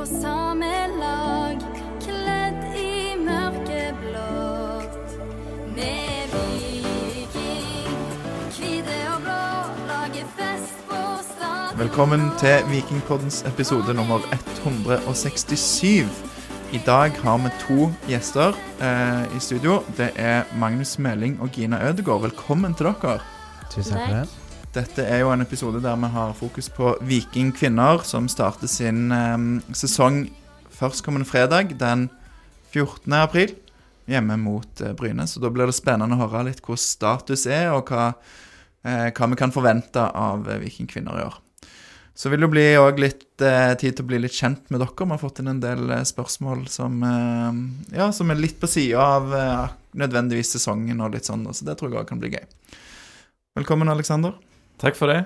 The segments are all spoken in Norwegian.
på samme lag, kledd i mørkeblått. Vi er viking, hvite og blå, lager fest på stadion. Velkommen til Vikingpoddens episode nummer 167. I dag har vi to gjester eh, i studio. Det er Magnus Meling og Gina Ødegaard. Velkommen til dere. Tusen takk for det. Dette er jo en episode der vi har fokus på vikingkvinner, som starter sin eh, sesong førstkommende fredag den 14. april hjemme mot eh, Bryne. Så da blir det spennende å høre litt hvor status er, og hva, eh, hva vi kan forvente av eh, vikingkvinner i år. Så vil det bli litt eh, tid til å bli litt kjent med dere. Vi har fått inn en del eh, spørsmål som, eh, ja, som er litt på sida av eh, nødvendigvis sesongen og litt sånn, så det tror jeg òg kan bli gøy. Velkommen, Aleksander. Takk for det.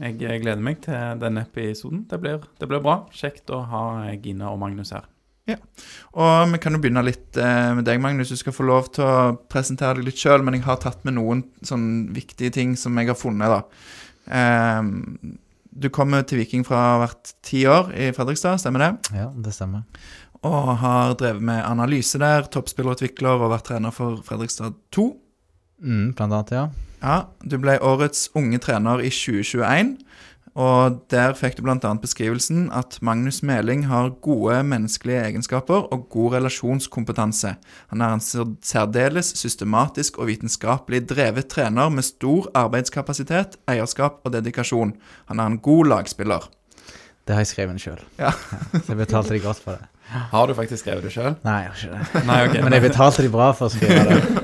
Jeg gleder meg til denne episoden. Det blir, det blir bra. Kjekt å ha Gina og Magnus her. Og vi kan jo begynne litt eh, med deg, Magnus. Du skal få lov til å presentere deg litt sjøl, men jeg har tatt med noen sånn viktige ting som jeg har funnet, da. Eh, du kommer til Viking fra å ha vært ti år i Fredrikstad, stemmer det? Ja, det stemmer. Og har drevet med analyse der, toppspillerutvikler og vært trener for Fredrikstad 2. Mm, blant annet, ja. Ja, du ble årets unge trener i 2021, og der fikk du bl.a. beskrivelsen at Magnus Meling har gode menneskelige egenskaper og god relasjonskompetanse. Han er en særdeles systematisk og vitenskapelig drevet trener med stor arbeidskapasitet, eierskap og dedikasjon. Han er en god lagspiller. Det har jeg skrevet sjøl. Ja. Så jeg betalte de godt for det. Har du faktisk skrevet det sjøl? Nei, jeg har ikke det. Nei, okay. Men jeg betalte de bra for å skrive det.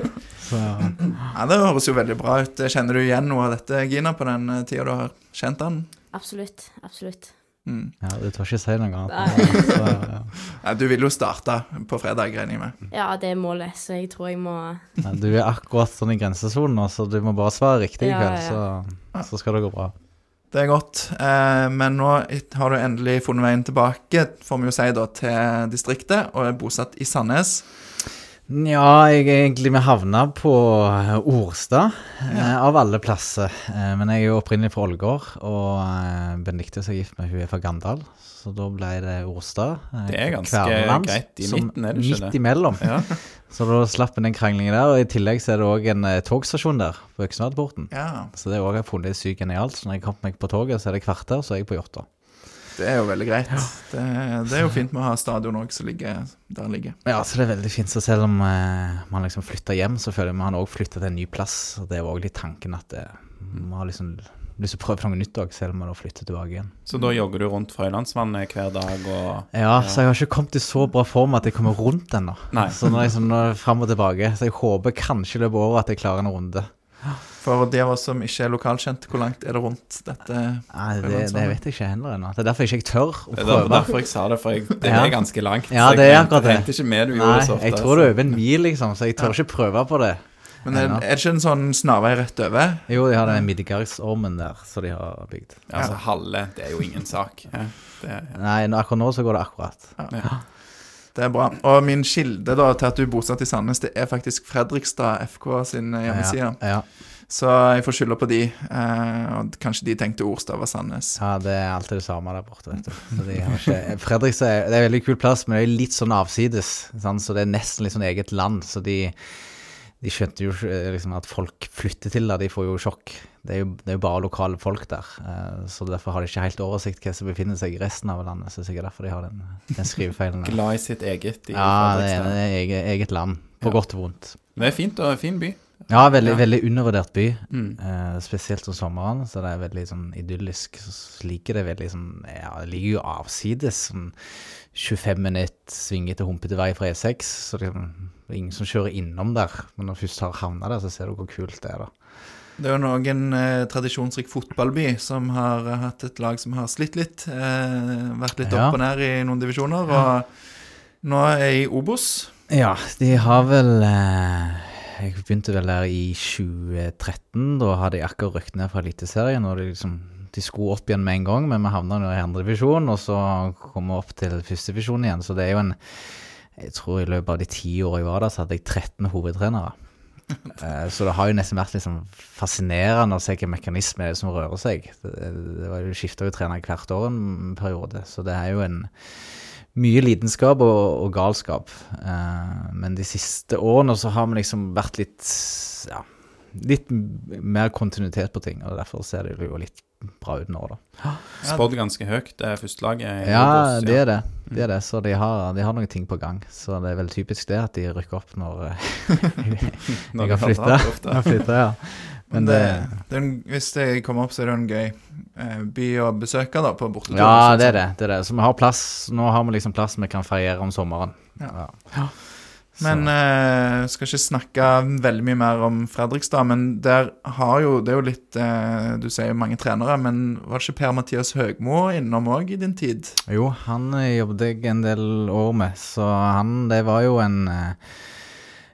Så ja, Det høres jo veldig bra ut. Kjenner du igjen noe av dette, Gina, på den eh, tida du har kjent han? Absolutt. Absolutt. Mm. ja, du tør ikke si noe annet. Så, ja. Ja, du vil jo starte på fredag, regner jeg med. Ja, det er målet, så jeg tror jeg må Ja, Du er akkurat sånn i grensesonen nå, så du må bare svare riktig i Ja, kveld, ja, så, så skal det gå bra. Det er godt. Eh, men nå har du endelig funnet veien tilbake, får vi jo si da, til distriktet, og er bosatt i Sandnes. Ja, jeg er egentlig vi havna på eh, Orstad, eh, av alle plasser. Eh, men jeg er jo opprinnelig fra Ålgård, og eh, Benedicte er gift med hun er fra Gandal. Så da ble det Orstad. Det er ganske greit i midten, er det ikke det? Midt imellom. Ja. Så da slapp en den kranglingen der. Og i tillegg så er det òg en togstasjon der, på Øksnadporten. Ja, Så det òg har jeg funnet sykt genialt. Så når jeg kom meg på toget, så er det kvarter, så er jeg på Jåtta. Det er jo veldig greit. Det, det er jo fint med å ha stadion òg som ligger der den ligger. Ja, så det er veldig fint. Så selv om eh, man liksom flytter hjem, så føler man òg flytter til en ny plass. Og det er òg litt tanken at det, man har liksom lyst til å prøve noe nytt òg, selv om man da flytter tilbake igjen. Så da jogger du rundt Frøylandsvannet hver dag og Ja, så jeg har ikke kommet i så bra form at jeg kommer rundt ennå. Så nå er jeg sånn jeg fram og tilbake. Så jeg håper kanskje i løpet av året at jeg klarer en runde. For de av oss som ikke er lokalkjent, hvor langt er det rundt dette? Nei, det, det vet jeg ikke heller ennå. Det er derfor jeg ikke tør å prøve. Det er derfor, jeg sa det, for jeg, det er ganske langt. Ja, det er akkurat det. regnet ikke med du Nei, gjorde så ofte. jeg tror det er over en mil, liksom, så jeg tør ikke prøve på det. Men er, er det ikke en sånn snarvei rett over? Jo, de har den Midgardsormen der, som de har bygd. Ja, altså, halve, det er jo ingen sak. Ja, det, Nei, akkurat nå så går det akkurat. ja. Det er bra. Og min kilde da til at du er bosatt i Sandnes, det er faktisk Fredrikstad FK sin eh, hjemmeside. Ja, ja. Så jeg får skylda på de. Eh, og kanskje de tenkte Orstad var Sandnes. ja, det er alltid det samme der borte, vet du. Så de har ikke, Fredrikstad er, det er en veldig kul plass, men det er litt sånn avsides. Sant? Så det er nesten litt sånn eget land. Så de, de skjønte jo eh, liksom, at folk flytter til der, de får jo sjokk. Det er jo, det er jo bare lokale folk der. eh, Så derfor har de ikke helt oversikt hva som befinner seg i resten av landet. Så det er sikkert derfor de har den, den skrivefeilen. Glad i sitt eget i Ja, det er, det er eget, eget land. På Ja. godt og vondt. Det er fint og fin by. Ja, veldig, Ja. veldig undervurdert by. Mm. Eh, spesielt om sommeren, så det er veldig sånn idyllisk. Så liker det veldig sånn Ja, det ligger jo avsides. Sånn 25 minutter svingete, humpete vei fra E6. Så det, det er ingen som kjører innom der. Men når du først har havna der, så ser du hvor kult det er, da. Det er jo noen en eh, tradisjonsrik fotballby som har eh, hatt et lag som har slitt litt. Eh, vært litt Ja. opp og ned i noen divisjoner. Og nå er jeg i Obos. Ja, de har vel eh, Jeg begynte vel der i 2013. Da hadde jeg akkurat rykket ned fra Eliteserien. Og liksom, de skulle opp igjen med en gang, men vi havna nå i andredivisjon, og så kom vi opp til førstedivisjon igjen. Så det er jo en Jeg tror i løpet av de ti åra jeg var der, så hadde jeg 13 hovedtrenere. Eh, Så det har jo nesten vært liksom fascinerende å se hvilken mekanisme det er som rører seg. Det, det var jo skifta jo trener hvert år en periode, så det er jo en mye lidenskap og, og galskap. Eh, men de siste årene så har vi liksom vært litt ja, litt mer kontinuitet på ting, og derfor ser det jo litt bra ut nå, da. Spådd ganske høyt, det førstelaget. i Ja, det er det. det, er det. Så de har, de har noen ting på gang. Så det er vel typisk det at de rykker opp når eh, Når jeg har flytta. ja. Men Men det, det en, hvis det kommer opp, så er det en gøy eh, by å besøke da, på bortetur. Ja, sånn det er det. det er det. Så vi har plass. Nå har vi liksom plass vi kan feriere om sommeren. Ja. Ja. Men eh, skal ikke snakke veldig mye mer om Fredrikstad, men der har jo Det er jo litt eh, Du sier jo mange trenere, men var det ikke Per-Mathias Høgmo innom òg i din tid? Jo, han eh, jobbet jeg en del år med, så han Det var jo en eh,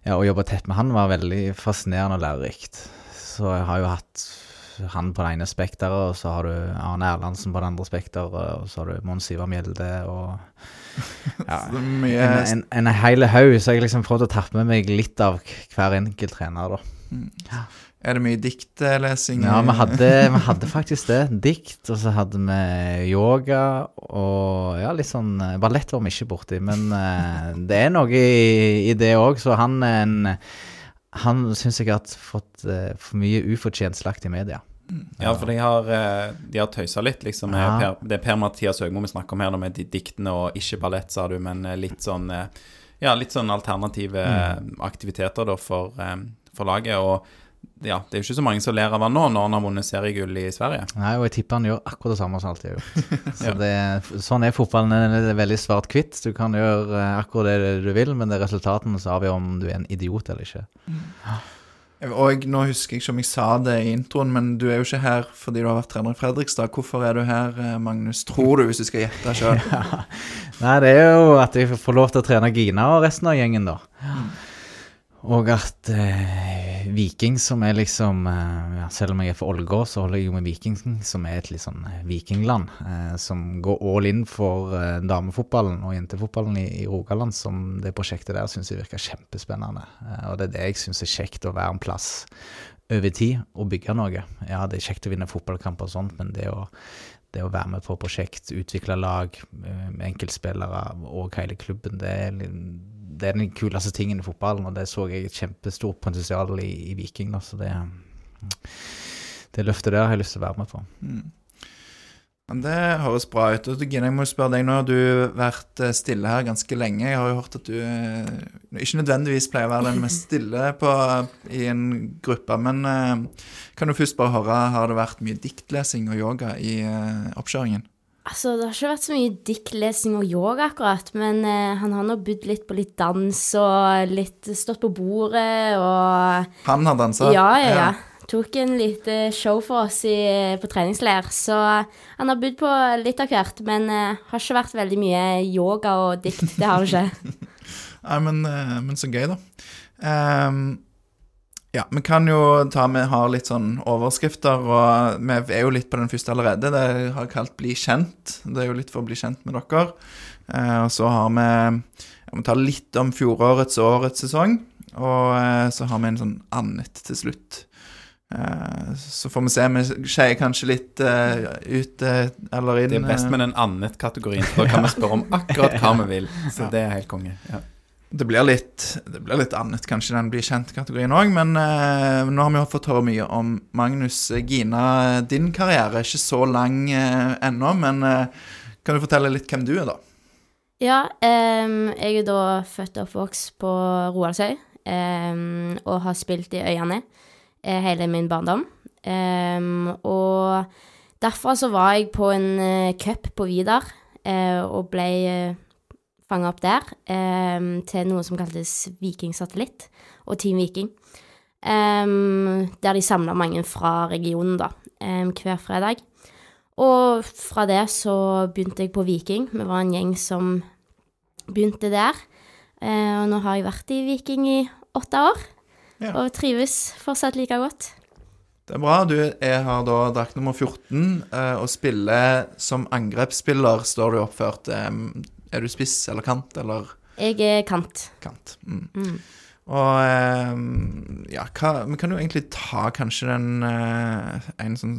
Ja, å jobbe tett med han var veldig fascinerende og lærerikt. Så jeg har jo hatt han på det ene spekteret, og så har du Arne Erlandsen på det andre spekteret, og så har du Mons Ivar Mjelde og ja, en, en, en hel haug, så jeg liksom prøvd å tappe med meg litt av hver enkelt trener, da. Er det mye diktlesing? Ja, vi hadde, vi hadde faktisk det. Dikt, og så hadde vi yoga og ja, litt sånn eh, Ballett var vi ikke borti, men eh, det er noe i, i det òg, så han er en Han syns jeg har fått uh, for mye ufortjent slakt i media. Ja, for de har, eh, de har tøysa litt, liksom. med Ja. per, det er Per-Mathias Høgmo vi snakker om her, med diktene og ikke ballett, sa du, men eh, litt sånn Ja, litt sånn alternative mm. aktiviteter da for, for laget. Og ja, det er jo ikke så mange som ler av han nå, når han har vunnet seriegull i Sverige. Nei, og jeg tipper han gjør akkurat det samme som alltid har gjort. Så det, sånn er fotballen. Den er veldig svart-hvitt. Du kan gjøre eh, akkurat det du vil, men det er resultatene som avgjør om du er en idiot eller ikke. Og nå husker jeg ikke om jeg sa det i introen, men du er jo ikke her fordi du har vært trener i Fredrikstad. Hvorfor er du her, eh, Magnus? Tror du, hvis du skal gjette sjøl? Nei, det er jo at jeg får lov til å trene Gina og resten av gjengen, da. Og at eh, Viking, som er liksom eh, Selv om jeg er for Ålgård, så holder jeg jo med Viking, som er et litt sånn eh, vikingland. Eh, som går all in for eh, damefotballen og jentefotballen i, i Rogaland. Som det prosjektet der syns jeg virker kjempespennende. Eh, og det er det jeg syns er kjekt å være en plass over tid og bygge noe. Ja, det er kjekt å vinne fotballkamper og sånt, men det å det å være med på prosjekt, utvikle lag, enkeltspillere og hele klubben, det er, li- det er den kuleste tingen i fotballen, og det så jeg et kjempestort potensial i, i Viking. Da, så det, det løftet der har jeg lyst til å være med på. Men Det høres bra ut. Og Gine, jeg må spørre deg, nå har du vært eh, stille her ganske lenge. Jeg har jo hørt at du eh, ikke nødvendigvis pleier å være den mest stille på, i en gruppe, men eh, kan du først bare høre, har det vært mye diktlesing og yoga i oppkjøringen? Altså, det har ikke vært så mye diktlesing og yoga akkurat, men eh, han har nå budd litt på litt dans og litt stått på bordet og Han har dansa? Ja, ja, ja. Tok en lite show for oss i, på treningsleir, så han har budd på litt av hvert, men eh, har ikke vært veldig mye yoga og dikt. Det har han ikke. Nei, men, eh, men så gøy, da. Ehm, ja, vi kan jo ta Vi har litt sånn overskrifter, og vi er jo litt på den første allerede. Det har jeg kalt 'bli kjent'. Det er jo litt for å bli kjent med dere. Eh, og så har vi må ta litt om fjorårets og årets sesong. Og eh, så har vi en sånn annet til slutt. Eh, så får vi se. Vi skeier kanskje litt eh, ut eh, eller inn. Det er best eh. med den annet-kategorien, da kan vi spørre om akkurat hva vi vil. Så det er helt konge. Ja. Det blir litt, det blir litt annet, kanskje den blir kjent-kategorien òg, men eh, nå har vi jo fått høre mye om Magnus eh, Gina. Din karriere er ikke så lang eh, ennå, men eh, kan du fortelle litt hvem du er, da? Ja, jeg er da født og oppvokst på Roaldsøy og har spilt i Øyane eh, hele min barndom. Og derfra så var jeg på en eh, cup på Vidar eh, og ble uh, fanga opp der um, til noe som kaltes Vikingsatellitt og Team Viking. Um, der de samla mange fra regionen, da, um, hver fredag. Og fra det så begynte jeg på Viking. Vi var en gjeng som begynte der. Uh, og nå har jeg vært i Viking i åtte år, Ja. og trives fortsatt like godt. Det er bra. Du er, har da drakt nummer 14 eh, og spiller som angrepsspiller, står du oppført. Er du spiss eller kant eller Jeg er kant. kant? Mm. Mm. Og eh, ja, hva, vi kan jo egentlig ta kanskje den eh, en sånn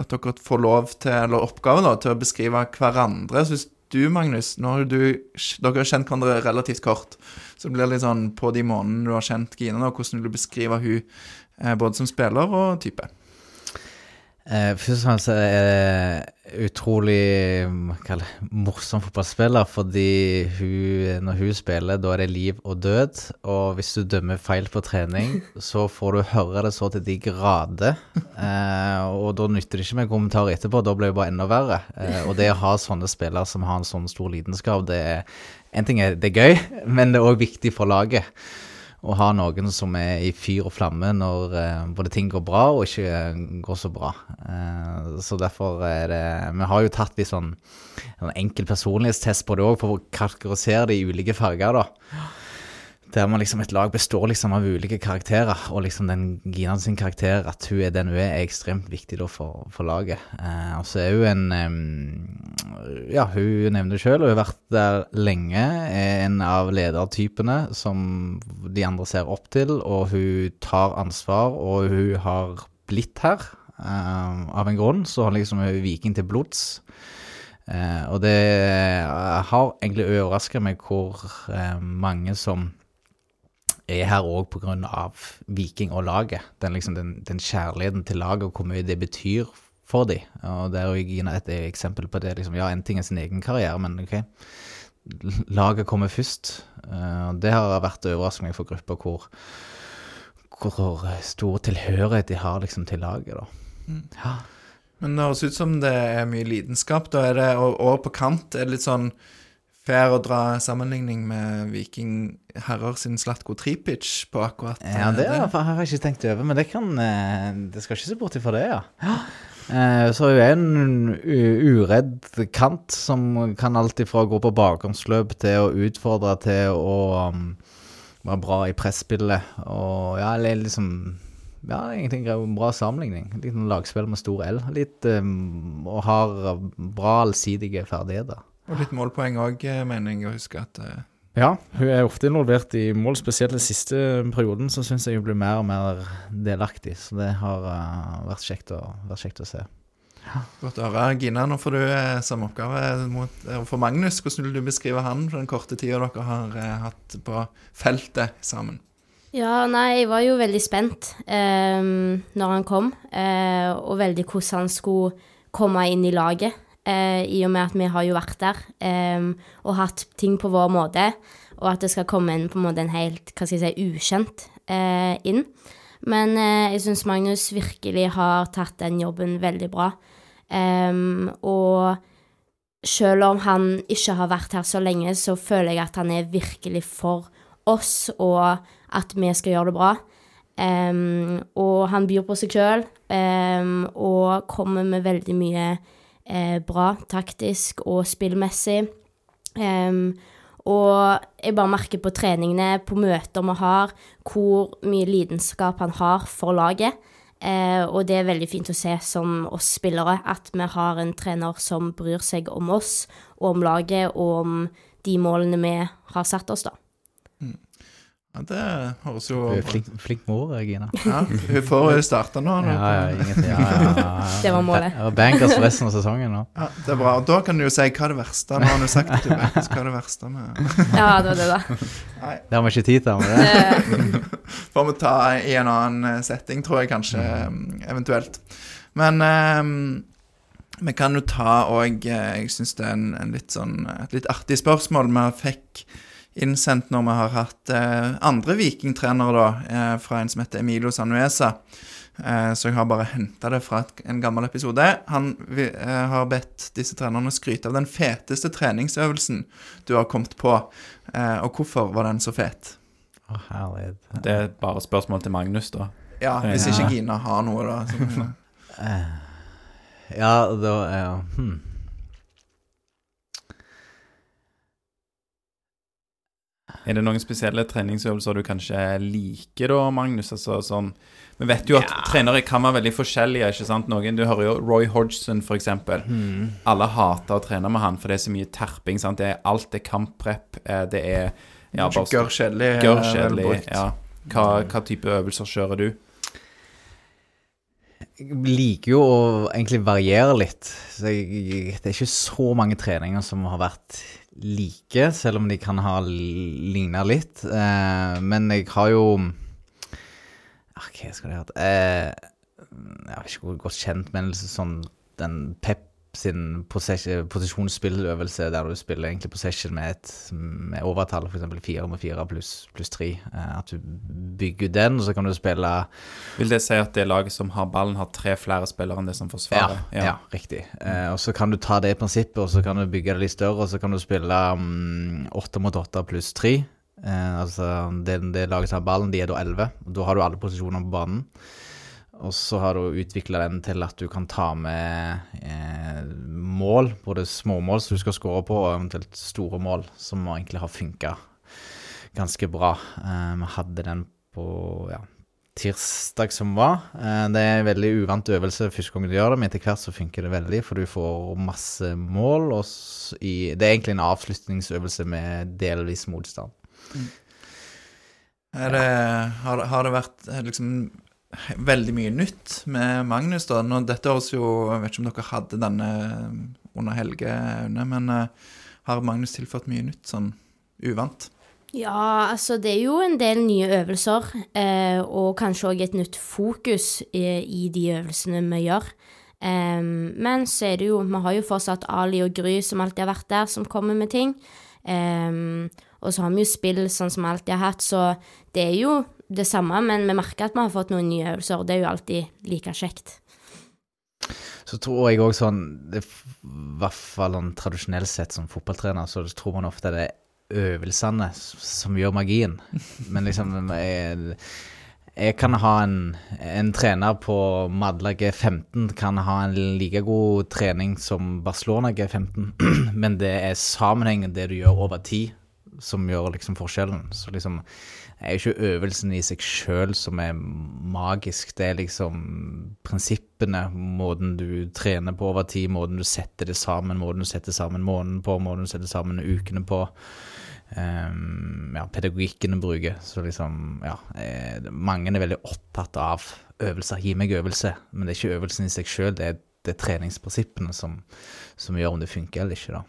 At dere får lov til, eller oppgave da, til å beskrive hverandre. Hvis du, Magnus, nå har du, dere har kjent hverandre relativt kort, så det blir litt sånn på de månedene du har kjent Gina, da, hvordan vil du beskrive hun eh, både som spiller og type? Eh, først og fremst er utrolig mm, det, morsom fotballspiller, fordi hun, når hun spiller, da er det liv og død. Og hvis du dømmer feil på trening, så får du høre det så til de grader. Eh, og da nytter det ikke med kommentarer etterpå, da blir det bare enda verre. Eh, og det å ha sånne spillere som har en sånn stor lidenskap, det er En ting er det er gøy, men det er òg viktig for laget å ha noen som er i fyr og flamme når eh, både ting går bra og ikke eh, går så bra. Eh, så derfor er det Vi har jo tatt litt sånn en enkel personlighetstest på det òg, for å kategorisere det i ulike farger, da. Der man liksom et lag består liksom av ulike karakterer, og liksom den Gina sin karakter, at hun er den hun er, er ekstremt viktig da for, for laget. Eh, og så er hun en eh, Ja, hun nevner det sjøl, hun har vært der lenge. Er en av ledertypene som de andre ser opp til, og hun tar ansvar, og hun har blitt her eh, av en grunn. Så hun liksom er viking til blods. Eh, og det har egentlig overraska meg hvor eh, mange som er her òg pga. Viking og laget. Den, liksom, den, den kjærligheten til laget og hvor mye det betyr for dem. Og det er jo Gina et eksempel på det. Liksom, ja, en ting er sin egen karriere, men ok, laget kommer først. Eh, og det har vært overraskende for grupper hvor, hvor stor tilhørighet de har liksom, til laget. da. Ja. Men det høres ut som det er mye lidenskap. Da er det, og, og på kant er det litt sånn fair å dra sammenligning med Viking herrer sin Slatko Tripic på akkurat Ja, det, det har jeg ikke tenkt over, men det kan eh, Det skal ikke se bort ifra det, ja. Så hun er en uredd kant som kan alt ifra gå på bakgrunnsløp til å utfordre til å um, være bra i presspillet. Og ja, eller liksom Ja, egentlig en bra sammenligning. Litt lagspill med stor L. Litt um, Og har bra allsidige ferdigheter. Og litt målpoeng òg, mener jeg å huske at eh, Ja, hun er ofte involvert i mål, spesielt den siste perioden, så syns jeg hun blir mer og mer delaktig. Så det har uh, vært, kjekt å, vært kjekt å se. Godt å høre. Gina, nå får du eh, samme oppgave mot, eh, for Magnus. Hvordan vil du beskrive han for den korte tida dere har eh, hatt på feltet sammen? Ja, nei, jeg var jo veldig spent eh, når han kom, eh, og veldig hvordan han skulle komme inn i laget. Eh, I og med at vi har jo vært der eh, og hatt ting på vår måte, og at det skal komme inn på en måte en helt hva skal jeg si, ukjent eh, inn. Men eh, jeg syns Magnus virkelig har tatt den jobben veldig bra. Em, og selv om han ikke har vært her så lenge, så føler jeg at han er virkelig for oss, og at vi skal gjøre det bra. Um, og han byr på seg sjøl, og kommer med veldig mye eh, bra taktisk og spillmessig. Um, og jeg bare merker på treningene, på møter vi har, hvor mye lidenskap han har for laget. Eh, og det er veldig fint å se som oss spillere, at vi har en trener som bryr seg om oss og om laget og om de målene vi har satt oss, da. Ja, det høres jo Hun er flink, flink mor, Gina. Ja, Hun får starte nå. nå. Ja, ja, ingenting. Ja, ja, ja, ja. Det var målet. Ja, Bankers for resten av sesongen nå. Ja, det er bra. Og da kan du jo si hva er det verste. Nå har du sagt til Bankers Hva er det verste med Ja, det var det, da. Det har vi ikke tid til. Men det. Eh, Får vi ta i en annen eh, setting, tror jeg kanskje, eh, eventuelt. Men um, vi kan jo ta òg Jeg syns det er en, en litt sånn, et litt artig spørsmål vi fikk innsendt når vi har hatt eh, andre vikingtrenere, da, eh, fra en som heter Emilio Sanuesa. Eh, så jeg har bare henta det fra et, en gammel episode. Han vi, eh, har bedt disse trenerne skryte av den feteste treningsøvelsen du har kommet på. Eh, og hvorfor var den så fet? Å, herlighet. Det er bare spørsmål til Magnus, da. Ja, hvis ikke Gina har noe, da. Så, Ja, da ja. hmm. Er det noen spesielle treningsøvelser du kanskje liker da, Magnus? Altså sånn Vi vet jo at trenere kan være veldig forskjellige, ikke sant? Noen, Du hører jo Roy Hodgson, for eksempel. Alle hater å trene med han, for det er så mye terping. sant? Det er, alt er kampprep. eh, Det er ja, bare Gørr kjedelig. kjedelig. Ja. Hva, hva type øvelser kjører du? Jeg liker jo å egentlig variere litt. Så jeg, det er ikke så mange treninger som har vært like, selv om de kan ha ligna litt. Eh, men jeg har jo ah, Hva skal det hete eh, Jeg har ikke godt kjent, men sånn den Pep sin posisjonsspilløvelse der du spiller egentlig possession med et med overtall, f.eks. fire med fire pluss plus tre. Eh, at du bygger den, og så kan du spille Vil det si at det laget som har ballen, har tre flere spillere enn det som forsvarer? ja, riktig. Eh, og så kan du ta det prinsippet, og så kan du bygge det litt større, og så kan du spille mm, åtte mot åtte pluss tre. Eh, altså det, det laget som har ballen, de er da elleve. Da har du alle posisjoner på banen. Og så har du utvikla den til at du kan ta med eh, mål, både små mål som du skal skåre på, og eventuelt store mål, som egentlig har funka ganske bra. Eh, Vi hadde den på ja, tirsdag som var. Eh, Det er en veldig uvant øvelse første gang du gjør det, men etter hvert så funker det veldig, for du får masse mål. Og i, det er egentlig en avslutningsøvelse med delvis motstand. Er det, har, har det vært eh, liksom veldig mye nytt med Magnus, da? Nå, dette høres jo Jeg vet ikke om dere hadde denne under Helge Aune, men uh, har Magnus tilført mye nytt, sånn uvant? Ja, altså det er jo en del nye øvelser, eh, og kanskje òg et nytt fokus i, i de øvelsene vi gjør. Em, men så er det jo Vi har jo fortsatt Ali og Gry som alltid har vært der, som kommer med ting. Em, og så har vi jo spill sånn som vi alltid har hatt, så det er jo det samme, men vi merker at vi har fått noen nye øvelser, og det er jo alltid like kjekt. Så tror jeg òg sånn I hvert fall sånn tradisjonelt sett som fotballtrener, så tror man ofte det er øvelsene som gjør magien. Men liksom jeg, jeg kan ha en, en trener på Madla G15 kan ha en like god trening som Barcelona G15, men det er sammenhengen det du gjør over tid, som gjør liksom forskjellen. Så liksom er jo ikke øvelsen i seg sjøl som er magisk, det er liksom prinsippene, måten du trener på over tid, måten du setter det sammen, måten du setter sammen måneden på, måten du setter sammen ukene på. Um, ja, pedagogikken du bruker. Så liksom, ja eh, Mange er veldig opptatt av øvelser. Gi meg øvelse. Men det er ikke øvelsen i seg sjøl, det, det er treningsprinsippene som, som gjør om det funker eller ikke, da.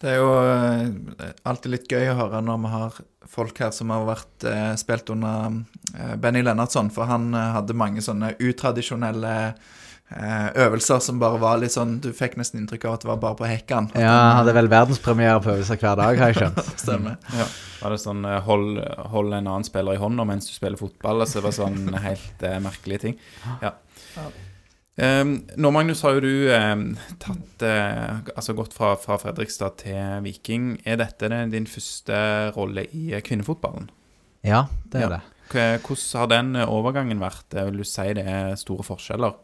Det er jo eh, alltid litt gøy å høre når vi har folk her som har vært eh, spilt under eh, Benny Lennartson, for han eh, hadde mange sånne utradisjonelle eh, øvelser som bare var litt sånn Du fikk nesten inntrykk av at det var bare på hekkan. Ja, han, hadde vel verdenspremiere på øvelser hver dag, har jeg skjønt. Stemmer. Ja. Var det sånn eh, hold, hold en annen spiller i hånda mens du spiller fotball? Altså det var sånn helt eh, merkelige ting. Ja. Um, nå, Magnus, har jo du tatt eh, Altså gått fra, fra Fredrikstad til Viking. Er dette din første rolle i eh, kvinnefotballen? Ja, det er Ja. det. Hvordan har den eh, overgangen vært? Vil du si det er store forskjeller?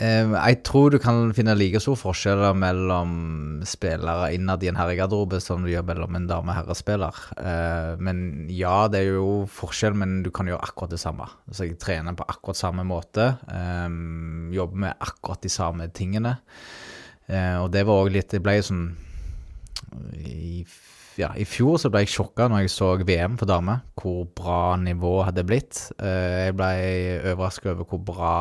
Eh, jeg tror du kan finne like stor forskjell mellom spillere innad i en herregarderobe som du gjør mellom en dame- og herrespiller. Eh, men ja, det er jo forskjell, men du kan gjøre akkurat det samme. Altså, jeg trener på akkurat samme måte. eh, jobber med akkurat de samme tingene. Og det var òg litt Det ble sånn ja, I fjor så ble jeg sjokka når jeg så VM for damer, hvor bra nivå hadde blitt. Eh, jeg ble overraska over hvor bra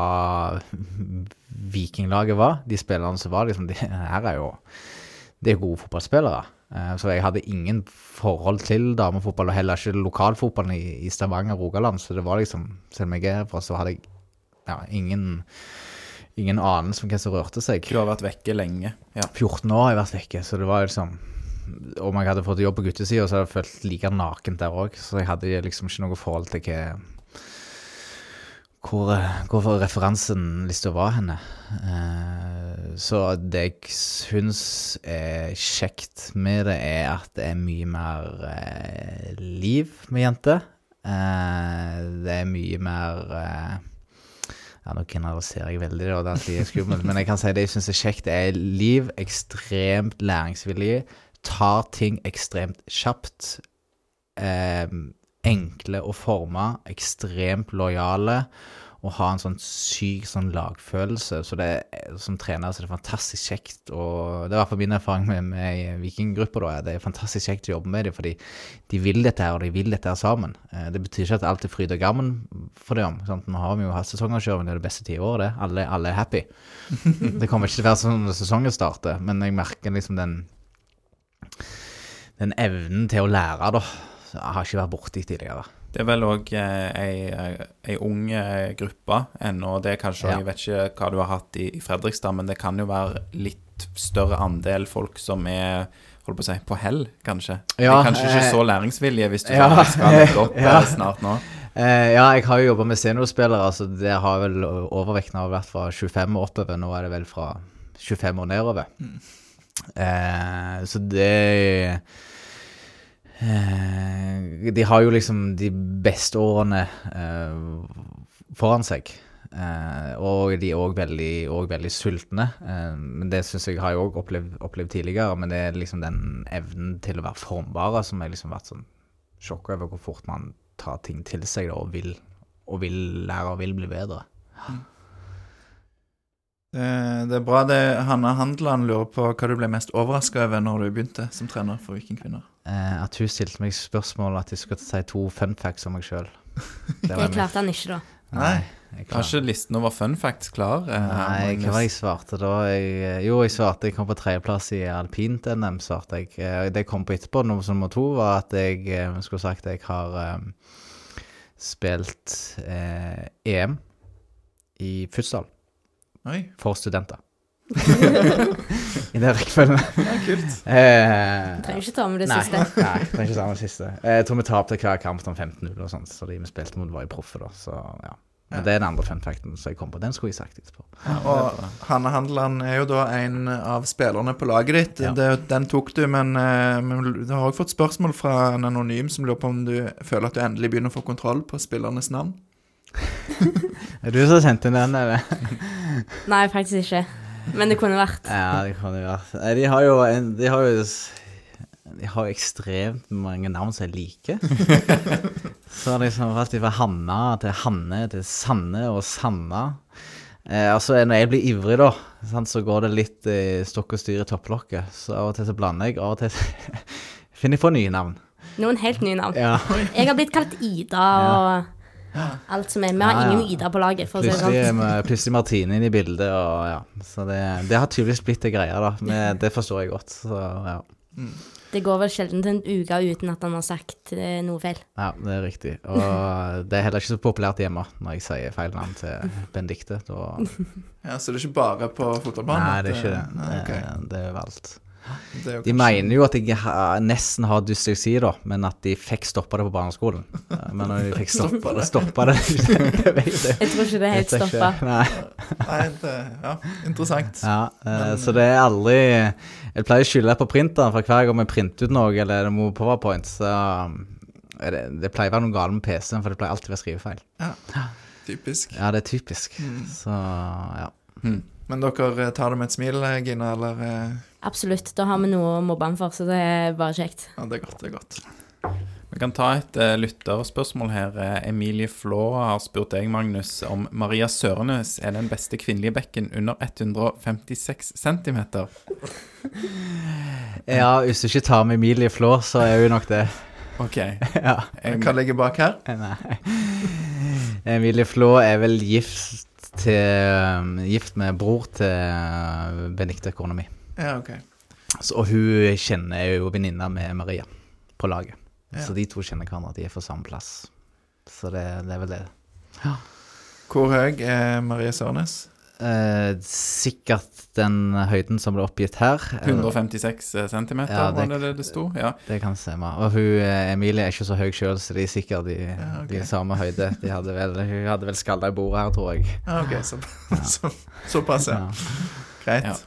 Vikinglaget var. De spillerne som var liksom, de her er jo Det er gode fotballspillere. Eh, så jeg hadde ingen forhold til damefotball, og heller ikke lokalfotballen i, i Stavanger og Rogaland. Så det var liksom Selv om jeg er herfra, så hadde jeg ja, ingen Ingen anelse om hva som rørte seg. Du har vært vekke lenge. Ja. 14 år har jeg vært vekke, så det var liksom Om jeg hadde fått jobb på guttesida, så hadde jeg følt like nakent der òg. Så jeg hadde liksom ikke noe forhold til hva hvor, hvor referansen lista var henne. Eh, så det jeg syns er kjekt med det, er at det er mye mer eh, liv med jenter. Eh, det er mye mer eh, Ja, nå generaliserer jeg veldig, og det er skummelt, men jeg kan si det jeg syns er kjekt, det er liv, ekstremt læringsvillig, tar ting ekstremt kjapt. Eh, enkle å forme, ekstremt lojale og ha en sånn syk sånn lagfølelse. Så det som trener så det er fantastisk kjekt. Og det er i hvert fall min erfaring med, med vikinggrupper. da, Det er fantastisk kjekt å jobbe med dem, fordi de vil dette her, og de vil dette her sammen. Eh, Det betyr ikke at alt er fryd og gammen for dem. Sant? Nå har vi jo hatt sesongavkjøring, det er det beste tiåret, det. Alle, alle er happy. Det kommer ikke til å være sånn når sesongen starter, men jeg merker liksom den den evnen til å lære, da. Jeg har ikke vært borti tidligere. Det er vel òg ei, ei ung eh, gruppe ennå. Det er kanskje Ja. Jeg vet ikke hva du har hatt i, i Fredrikstad, men det kan jo være litt større andel folk som er holdt på å si, på hell, kanskje. Ja, er kanskje ikke eh, så læringsvillige hvis du ja, skal legge opp ja. eh, snart nå. Eh, ja, jeg har jo jobba med seniorspillere. altså Det har vel overvekten har vært fra 25 og oppover. Nå er det vel fra 25 og nedover. Eh, så det eh, De har jo liksom de beste årene eh, foran seg. Eh, og de er òg veldig, veldig sultne. Eh, men det syns jeg har jeg òg opplevd, opplevd tidligere. Men det er liksom den evnen til å være formbare som har liksom vært sånn sjokk over hvor fort man tar ting til seg da, og vil, og vil lære og vil bli bedre. Det, det er bra. det Hanna Handeland lurer på hva du ble mest overraska over når du begynte som trener for Vikingkvinner. Eh, at hun stilte meg spørsmål at jeg skulle si to fun facts om meg sjøl. Det klarte han ikke, da. Nei. Har ikke listen over fun facts klar? eh, Nei, hva var det jeg svarte da? Jeg, jo, jeg svarte jeg kom på tredjeplass i alpint-NM, svarte jeg. Eh, Det jeg kom på etterpå, nummer, nummer to, var at jeg eh, skulle sagt at jeg har um, spilt eh, EM i futsal Oi, for studenter. I den rekkefølgen. det er kult. Eh, Trenger ikke ta med det nei, siste. Nei, trenger ikke ta med det siste. Eh, Jeg tror vi tapte hver kamp om 15-0 og sånt, så de vi spilte mot var jo proffe, da. Så ja. Men det er den andre fun facten som jeg kom på. Den skulle jeg sagt etterpå. Og Hanne Handeland er jo da en av spillerne på laget ditt. Ja. Det, den tok du, men, eh, men du har også fått spørsmål fra en anonym som lurer på om du føler at du endelig begynner å få kontroll på spillernes navn. Er du som sendte den, eller? Nei, faktisk ikke. Men det kunne vært. Ja, det kunne vært. De har jo en, De har jo De har jo ekstremt mange navn som er like. Så liksom alt fra Hanna til Hanne til Sanne og Sanna. Eh, altså, når jeg blir ivrig, da, sant, så går det litt eh, stokk og styr i topplokket. Så av og til så blander jeg, av og til finner jeg på nye navn. Noen helt nye navn. Ja. Jeg har blitt kalt Ida og alt som er. Vi har Ja, ja. ingen Ida på laget, for å si det Plutselig, sånn. plutselig Martine inn i bildet, og ja. Så det, det har tydeligvis blitt ei greie, da. Men det forstår jeg godt. Så ja. Det går vel sjelden en uke uten at han har sagt eh, noe feil. ja, det er riktig. Og det er heller ikke så populært hjemme når jeg sier feil navn til Benedicte. Da Ja, Så det er ikke bare på fotballbanen? Nei, det er ikke det. Nei, okay. Det, det er overalt. De kanskje- mener jo at jeg ha, nesten har dysleksi, da, men at de fikk stoppa det på barneskolen. Men når de fikk stoppa det, stoppa det det jeg. Tror ikke det er helt stoppa. Nei. Nei, det, ja, interessant. Ja, men, så det er aldri Jeg pleier å skylde på printeren, for hver gang vi printer ut noe, eller er det må powerpoint, så um, det, det pleier å være noe galt med PC-en, for det pleier alltid å være skrivefeil. Typisk. Ja, det er typisk. Mm. Så ja. Men dere eh, tar det med et smil, eh, Gina, eller eh, Absolutt. Da har vi noe å mobbe han for, så det er bare kjekt. Ja, det er godt. Det er godt. Vi kan ta et uh, lytterspørsmål her. Eh, Emilie Flå har spurt deg, Magnus, om Maria Sørenes er den beste kvinnelige bekken under 156 cm. ja, hvis du ikke tar med Emilie Flå, så er hun nok det. OK. ja. Jeg, Hva ligger bak her? Nei. Emilie Flå er vel gift til Gift med bror til Benedicte, kona mi. Ja, ok. Så- Og hun kjenner er jo venninna med Maria på laget. Ja. Så de to kjenner hverandre. De er fra samme plass. Så det, det er vel det. Hvor høy er Marie Sørnes? Eh, sikkert den høyden som ble oppgitt her. Eh, 156 cm, Ja, det- var det det det sto? Ja. Det kan stemme. Og hun eh, Emilie er ikke så høy sjøl, så de er sikkert i Ja, okay. de samme høyde. De hadde vel, hun hadde vel skalla i bordet her, tror jeg. Ja, ok, så, så, såpass, ja. Ja. Greit.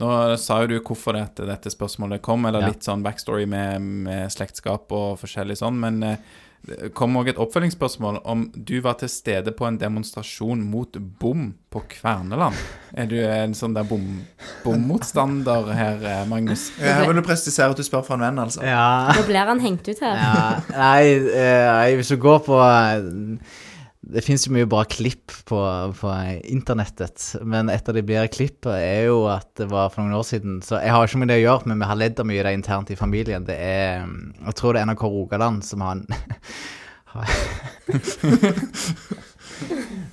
Nå sa jo du hvorfor dette, dette spørsmålet kom, eller Ja. litt sånn backstory med, med slektskap og forskjellig sånn, men eh, det kom òg et oppfølgingsspørsmål om du var til stede på en demonstrasjon mot bom på Kverneland. Er du en sånn der bom- bommotstander her, eh, Magnus? Ja, Her vil du presisere at du spør for en venn, altså. Ja. Nå blir han hengt ut her. Ja, nei, eh, hvis du går på eh, Det fins jo mye bra klipp på, på internettet, men et av de bedre klippene er jo at det var for noen år siden Så jeg har ikke med det å gjøre, men vi har ledd av mye av det internt i familien. Det er Jeg tror det er NRK Rogaland som har en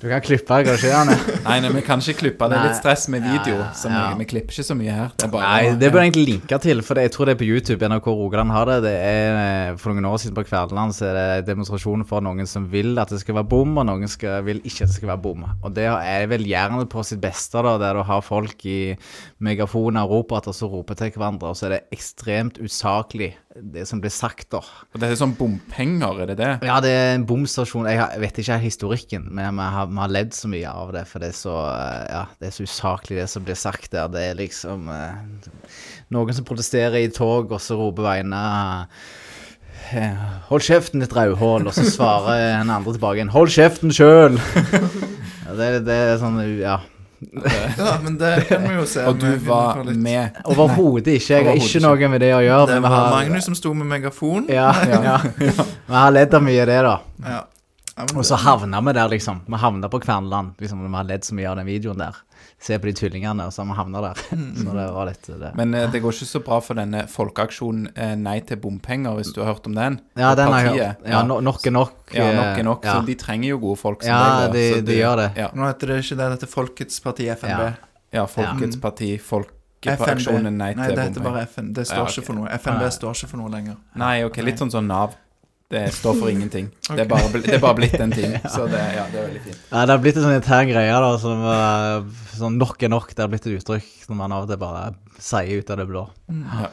Du kan klippe, det? Nei, nei, vi kan ikke klippe. Det er litt stress med video. Ja, ja, Så ja. vi, vi klipper ikke så mye her. Det bare Nei, det bør jeg egentlig linke til, for det, jeg tror det er på YouTube. NRK Rogaland har det. Det er eh, For noen år siden på Kverneland så er det demonstrasjon for noen som vil at det skal være bom, og noen skal, vil ikke at det skal være bom. Og det er vel gjerne på sitt beste, da, der du har folk i megafoner og roboter så roper til hverandre, og så er det ekstremt usaklig, det som blir sagt, da. Og det er sånn bompenger, er det det? Ja, det er en bomstasjon. Jeg, vet ikke historikken, men vi har, har ledd så mye av det, for det er så, eh, ja, det er så usaklig det som blir sagt der. Det er liksom eh, noen som protesterer i tog, og så roper veiene eh, Hold kjeften, ditt rødhål. Og så svarer en andre tilbake igjen Hold kjeften sjøl! Ja, det, det er sånn, ja. Ja, men det kan vi jo se. Og du var med. Overhodet ikke. Jeg har ikke noe med det å gjøre. Det var har, Magnus som sto med megafon. ja, ja. ja. Vi har ledd av mye av det, da. Ja. Og så havna vi der, liksom. Vi havna på Kverneland. Liksom, vi har ledd så mye av den videoen der. Se på de tvillingene, som havna der. Så det var litt det. Men eh, det går ikke så bra for denne folkeaksjonen eh, Nei til bompenger, hvis du har hørt om den? Ja, Og den har jeg hørt. Ja, no, nok er nok. Ja, nok er eh, nok. Ja, Så de trenger jo gode folk som Ja, deg. de- de, de gjør det. Ja, Nå heter det ikke det, dette Folkets parti, FNB. Ja. ja Folkets Ja. parti, FNB. Folkeaksjonen Nei Nei, det heter bare FN. Det står Ja, ikke for noe. FNB står ikke for noe lenger. Nei, ok, litt sånn som Nav. Det står for ingenting. Det, er bare, det er bare blitt en ting. Så det, ja, det er veldig fint. Ja, det har blitt en sånn intern greie, da. Som, eh, sånn nok er nok. Det har blitt et uttrykk som man av og til bare sier ut av det blå. Ja.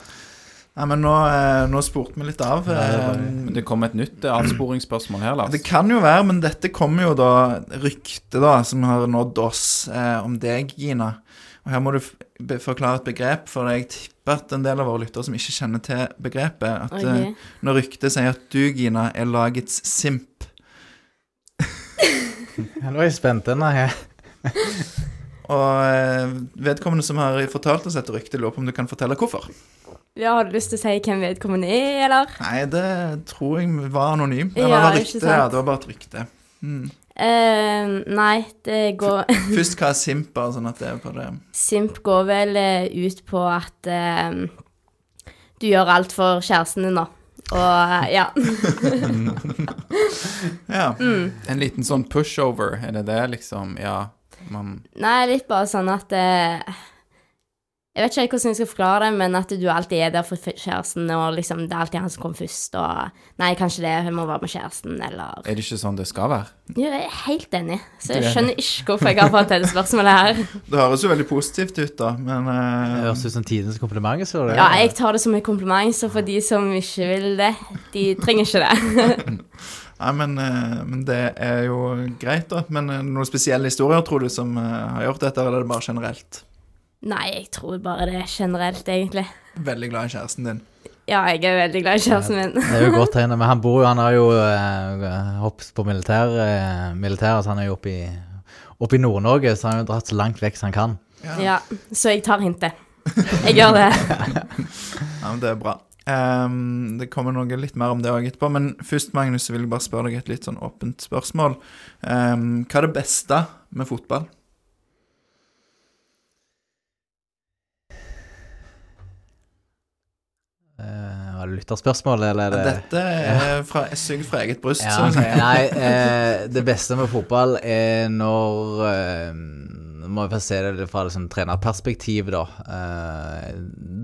Nei, men nå, eh, nå spurte vi litt av. det var- Eh, det kom et nytt eh, avsporingsspørsmål her, Lars. Det kan jo være, men dette kommer jo da rykte da, som har nådd oss eh, om deg, Gina. Og her må du be forklare et begrep, for jeg tipper at en del av våre lyttere som ikke kjenner til begrepet, at eh, når ryktet sier at du, Gina, er lagets simp nå er jeg spent. Er jeg. Og eh, vedkommende som har fortalt oss dette ryktet, lurer på om du kan fortelle hvorfor. Ja, har du lyst til å si hvem vedkommende er, eller? Nei, det tror jeg var anonym. Eller Ja, det var ja, det var bare et rykte. Mm. Uh, nei, det går Først hva er simp, bare sånn at det er på det. Simp går vel eh, ut på at uh, du gjør alt for kjæresten din, da. Og ja. Ja. Mm. En liten sånn pushover, er det det, liksom? Ja, man Nei, litt bare sånn at Jeg vet ikke hvordan jeg skal forklare det, men at du alltid er der for kjæresten, og liksom det er alltid han som kommer først, og Nei, kanskje det, hun må være med kjæresten, eller Er det ikke sånn det skal være? Jo, Jeg er helt enig, så jeg skjønner ikke hvorfor jeg har fått dette spørsmålet her. Det høres jo veldig positivt ut, da, men Det eh, høres ut som tidenes kompliment. Så det. Ja, jeg tar det som en kompliment, så for de som ikke vil det, de trenger ikke det. Nei, men, eh, men det er jo greit, da. Men eh, noen spesielle historier, tror du, som har gjort dette, eller er det bare generelt? Nei, jeg tror bare det er generelt, egentlig. Veldig glad i kjæresten din. Ja, jeg er veldig glad i kjæresten min. Det er jo godt tegn. Men han bor jo Han har jo eh, hoppet på militær, eh, militær, så han er jo oppe i, oppe i Nord-Norge, så han har jo dratt så langt vekk som han kan. Ja, så jeg tar hintet. Jeg gjør det. Ja, men det er bra. Um, det kommer noe litt mer om det òg etterpå, men først, Magnus, så vil jeg bare spørre deg et litt sånn åpent spørsmål. Um, hva er det beste med fotball? Eh, du lytterspørsmål, eller er det Dette er fra, sugd fra eget bryst, Ja, så å nei, eh, det beste med fotball er når eh, må vi se det fra liksom, trenerperspektiv, da. Eh,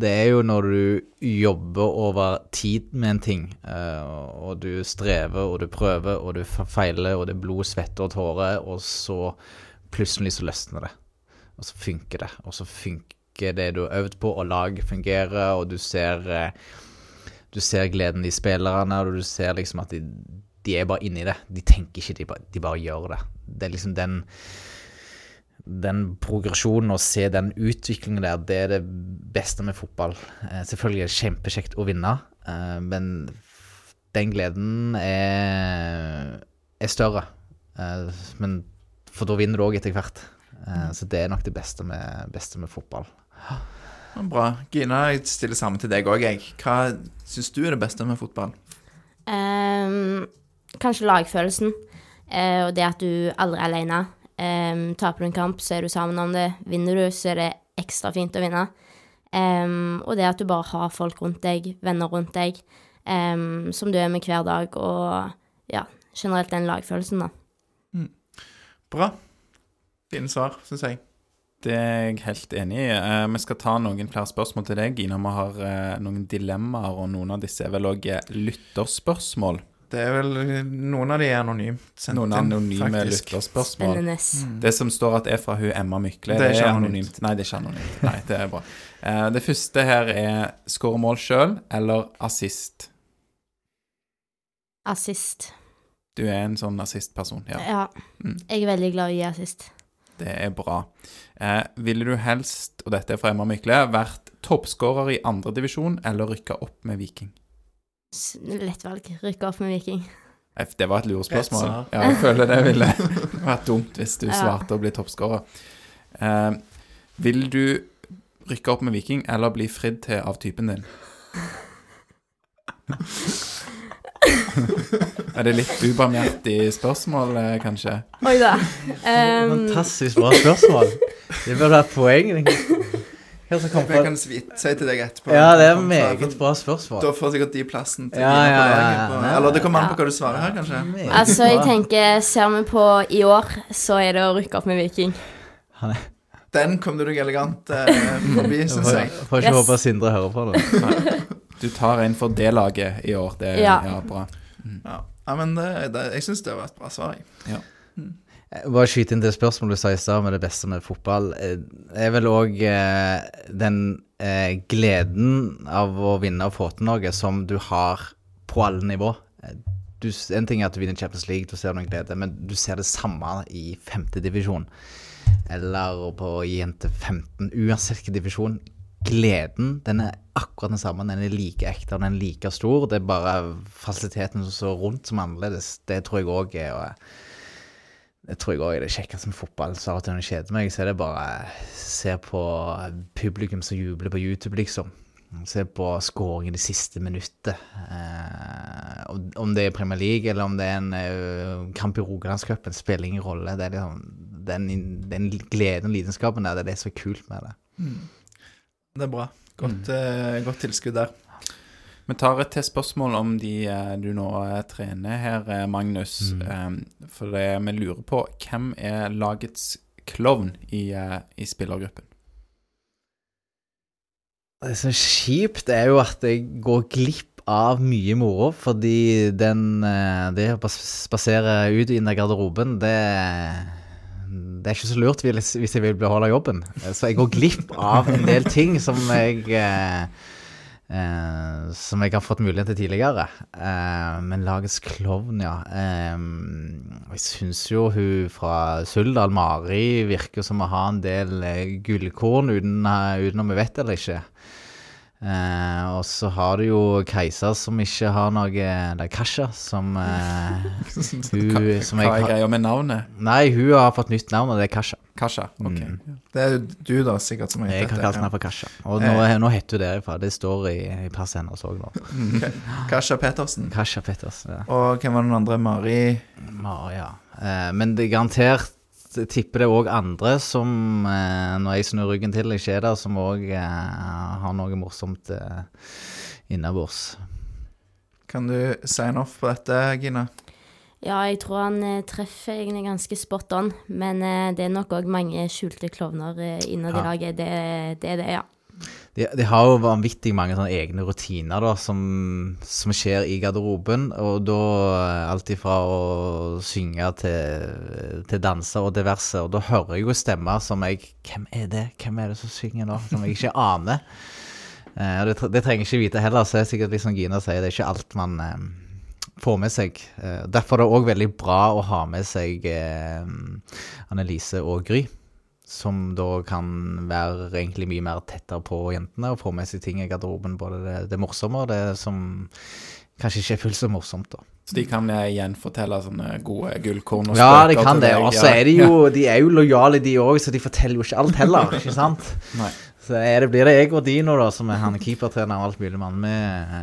det er jo når du jobber over tid med en ting, eh, og du strever og du prøver og du feiler, og det er blod, svette og tårer, og så plutselig så løsner det. og så funker det. Og så funker det du har øvd på, og lag fungerer, og du ser eh, Du ser gleden i spillerne, og du ser liksom at de, de er bare inni det. De tenker ikke, de bare, de bare gjør det. Det er liksom den den progresjonen og se den utviklingen der, det er det beste med fotball. Eh, selvfølgelig er det kjempekjekt å vinne, eh, men den gleden er, er større. Eh, men for da vinner du òg etter hvert. Så det er nok det beste med, beste med fotball. Bra. Gina, jeg stiller samme til deg òg, jeg. Hva syns du er det beste med fotball? Um, kanskje lagfølelsen, Uh, og det at du aldri er alene. Um, taper du en kamp, så er du sammen om det. Vinner du, så er det ekstra fint å vinne. Um, og det at du bare har folk rundt deg, venner rundt deg, som du er med hver dag, og ja, generelt den lagfølelsen, da. Bra. Fine svar, syns jeg. Det er jeg helt enig i. Eh, vi skal ta noen flere spørsmål til deg, Gina. Vi har eh, noen dilemmaer, og noen av disse er vel òg lytterspørsmål. Det er vel Noen av de er anonymt sendt Noen inn, anonyme faktisk. lytterspørsmål. Mm. Det som står at er fra hun Emma Mykle, Det er ikke anonymt. Nei, det er ikke anonymt. Nei, det er bra. Eh, Det første her er skåre mål sjøl eller assist. Assist. Du er en sånn assist-person. Ja, Ja. Mm. Jeg er veldig glad i assist. Det er bra. Eh, ville du helst, og dette er fra Emma Mykle, vært toppskårer i andredivisjon eller rykka opp med Viking? Lett valg. Rykka opp med Viking. Det var et lurespørsmål. Ja, jeg føler det ville vært dumt hvis du svarte å bli toppskårer. Eh, vil du rykke opp med Viking eller bli fridd til av typen din? er det litt ubarmhjertig spørsmål, eh, kanskje? Oi da. Um, Fantastisk bra spørsmål. Det burde vært poeng. Hva som kom Jeg kan si til deg etterpå. Ja, det er meget bra spørsmål. Da får sikkert de plassen til Ja, ja, ja, ja. på- Eller det kommer an på hva du svarer her, kanskje. Altså, jeg tenker, ser vi på i år, så er det å rykke opp med Viking. Den kom du deg elegant eh, forbi, syns jeg jeg. får ikke Yes. håpe Sindre hører på det. Du tar en for det laget i år. Det er Ja. ja, bra. Ja, ja men det, det, jeg syns det var et bra svar, jeg. Mm. Bare skyte inn det spørsmålet du sa i stad med det beste med fotball. Det er vel òg den eh, gleden av å vinne og få til noe som du har på alle nivå. Eh, Du, en ting er at du vinner Champions League, du ser noen glede, men du ser det samme i femtedivisjon. Eller på jente 15. Uansett hvilken divisjon. Gleden den er akkurat den samme. Den er like ekte og den er like stor. Det er bare fasiliteten som står rundt som er annerledes. Det tror jeg òg er og det tror jeg òg er det kjekkeste med fotball. Så av og til når det kjeder meg, så er det bare se på publikum som jubler på YouTube, liksom. Se på skåringen det siste minuttet. Eh, om- det er Premier League eller om det er en eh, kamp i Rogalandscupen, spiller ingen rolle. Det er liksom den, den gleden og lidenskapen der, det er det som er kult med det. Det er bra. Godt, eh, godt tilskudd der. Vi tar et til spørsmål om de eh, du nå eh, trener her, Magnus. Mm. For det, vi lurer på hvem er lagets klovn i, i spillergruppen? Det som er kjipt, er jo at jeg går glipp av mye moro, fordi den Det å spasere ut i den der garderoben, det det er ikke så lurt hvis jeg vil beholde jobben. Så jeg går glipp av en del ting som jeg eh, eh, Som jeg har fått mulighet til tidligere. Eh, men lagets klovn, ja. Eh, jeg syns jo hun fra Suldal, Mari, virker som å ha en del eh, gullkorn uten, eh, uten om vi vet det eller ikke. Eh, og så har du jo Kajsa som ikke har noe Eller Kasha, som eh, hun, som jeg Hva er har, greia med navnet? Nei, hun har fått nytt navn, og det er Kasha. Kasha? Ok. Mm. Det er jo du, da, sikkert, som har Jeg dette. kalle henne for Kasha. Og nå, nå heter hun derifra. Det står i, i passet hennes òg nå. Ja. Kasha Pettersen. Kasha Pettersen, Ja. Og hvem var den andre? Mari Maria. Eh, men det er garantert tipper det òg andre som, eh, når jeg snur ryggen til, ikke er der, som òg eh, har noe morsomt eh, innabords. Kan du sign off på dette, Gina? Ja, jeg tror han treffer egentlig ganske spot on, men det er nok òg mange skjulte klovner innad i Ja. laget. Det, det er det, ja. De, de har jo vanvittig mange sånne egne rutiner da, som, som skjer i garderoben. Og da eh, alt ifra å synge til, til danse og diverse. Og da hører jeg jo stemmer som jeg Hvem er det? Hvem er det som synger nå? Som jeg ikke aner. Eh, det, det trenger jeg ikke vite heller, så er det sikkert liksom Gina sier, det er ikke alt man eh, får med seg. Eh, derfor er det òg veldig bra å ha med seg eh, Annelise og Gry som da kan være egentlig mye mer tettere på jentene og få med seg ting i garderoben. Både det, det morsomme og det som kanskje ikke er fullt så morsomt, da. Så de kan gjenfortelle sånne gode gullkorn og Ja, de kan det. Og så er de jo De er jo lojale, de òg, så de forteller jo ikke alt heller, ikke sant? Nei. Så er det, blir det jeg og Dino, da, som er han keepertrener og alt mulig, mann. Vi,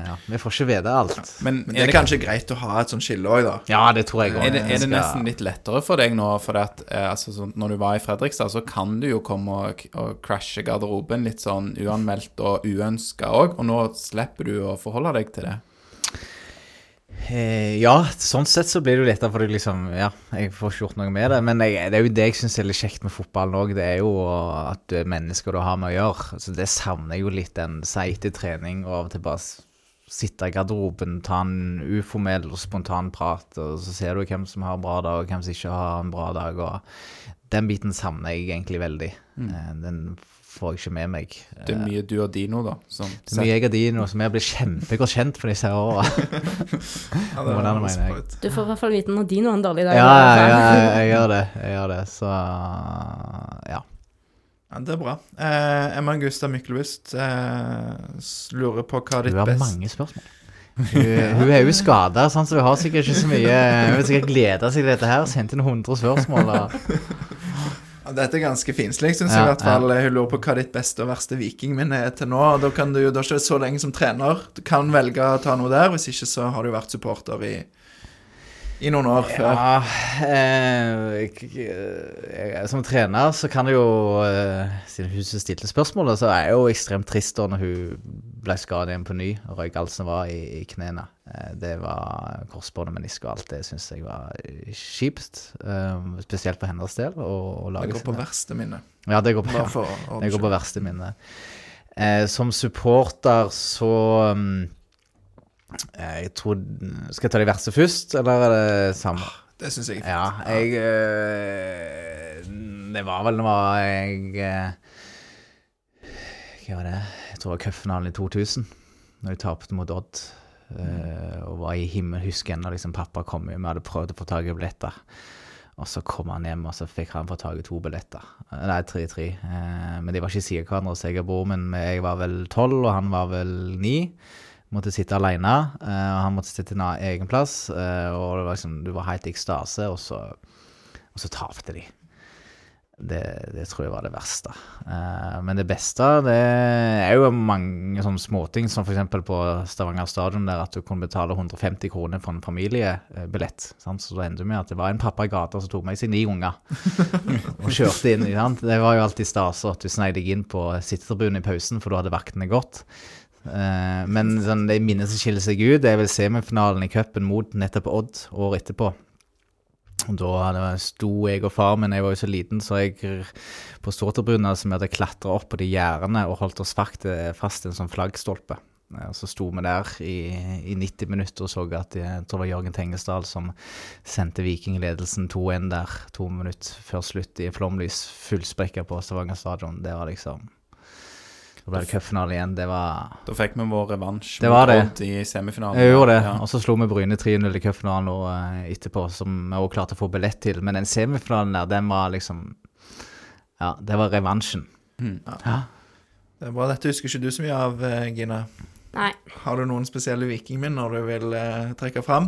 ja, vi får ikke vite alt. Men, Men det er kanskje greit å ha et sånt skille òg, da. Ja, det tror jeg òg. Er det, er det nesten litt lettere for deg nå? For at, eh, altså, når du var i Fredrikstad, så kan du jo komme og, og crashe garderoben litt sånn uanmeldt og uønska òg, og nå slipper du å forholde deg til det. Eh, ja, sånn sett så blir det jo lettere, for det liksom Ja, jeg får ikke gjort noe med det. Men jeg, det er jo det jeg syns er litt kjekt med fotballen òg. Det er jo at du er mennesker du har med å gjøre. Så det savner jeg jo litt, den seite trening og av og til bare sitte i garderoben, ta en uformell og spontan prat, og så ser du hvem som har en bra dag, og hvem som ikke har en bra dag. Og den biten savner jeg egentlig veldig. Eh, den får jeg ikke med meg. Det er mye du og Dino, da. Som Det er mye jeg og Dino som jeg blir kjempegodt kjent for disse åra. Ja. Du får i hvert fall vite når Dino er en dårlig dag. Ja, jeg, jeg, jeg gjør det. Jeg gjør det. Så ja. Ja, det er bra. Eh, Emma Augusta Myklebust eh, lurer på hva ditt best Du har best mange spørsmål. Hun, hun er jo skada, sånn, så hun har sikkert ikke så mye Hun vil sikkert glede seg til dette her. Sendt inn 100 spørsmål. Og, Dette er ganske finslig, syns Ja, jeg i hvert fall. Hun lurer på hva ditt beste og verste vikingminne er til nå. Da kan du da er ikke det så lenge som trener. Du kan velge å ta noe der. Hvis ikke så har du vært supporter i, i noen år før. ja, eh, som trener så kan det jo eh, Siden hun stilte spørsmålet, så er jeg jo ekstremt trist da når hun ble skadet igjen på ny og røyk alt som var i, i knærne. Eh, det var korsbånd og menisk og alt det syns jeg var kjipt. eh, spesielt for hennes del. Og, og Det går på verste minne. Ja, det går på, ja. Det går på verste minne. Eh, som supporter så um, eh, Jeg tror Skal jeg ta de verste først, eller er det samme? Det syns jeg er fint. Ja, jeg eh, Det var vel når jeg eh, Hva var det? Jeg tror det var cupfinalen i 2000, når jeg tapte mot Odd. Mm. og var i himmel. Husker ennå liksom pappa kom hjem, vi hadde prøvd å få tak i billetter. Og så kom han hjem, og så fikk han få tak i to billetter. Eh, Nei, tre-tre. Eh, men de var ikke side av hverandre, så jeg og broren min men Jeg var vel tolv, og han var vel ni. Måtte sitte alene, eh, og han måtte sitte i en egen plass. eh, og det var liksom, du var helt i ekstase, og så, og så tapte de. Det, det tror jeg var det verste. Eh, men det beste, det er jo mange sånne småting, som f.eks. på Stavanger stadion, der at du kunne betale 150 kroner for en familiebillett. Sant? Så det endte med at det var en pappa i gata som tok med seg ni unger og kjørte inn. Sant? Det var jo alltid stas at du sneik deg inn på sittetribunen i pausen, for da hadde vaktene gått. Eh, men sånn, de minnet som skiller seg ut, det er vel semifinalen i cupen mot nettopp Odd året etterpå. Og Da sto jeg og far min, jeg var jo så liten, så jeg på ståtribunen vi hadde klatra opp på de gjerdene og holdt oss fakt, fast i en sånn flaggstolpe. Eh, Og så sto vi der i, i 90 minutter og så at jeg tror det var Jørgen Tengesdal som sendte Vikingledelsen 2-1 der to minutter før slutt i flomlys, fullspekka på Stavanger stadion. Det var liksom Så ble det cupfinale igjen. Det var Da fikk vi vår revansj Det var mot det. Odd i semifinalen. Jeg gjorde det, Ja. og så slo vi Bryne 3-0 i cupfinalen nå, eh, etterpå, som vi også klarte å få billett til. Men den semifinalen der, den var liksom Ja, det var revansjen. Mm. Ja. Det er bra. Dette husker ikke du så mye av, eh, Gina. Nei. Har du noen spesielle vikingminner du vil uh, trekke fram?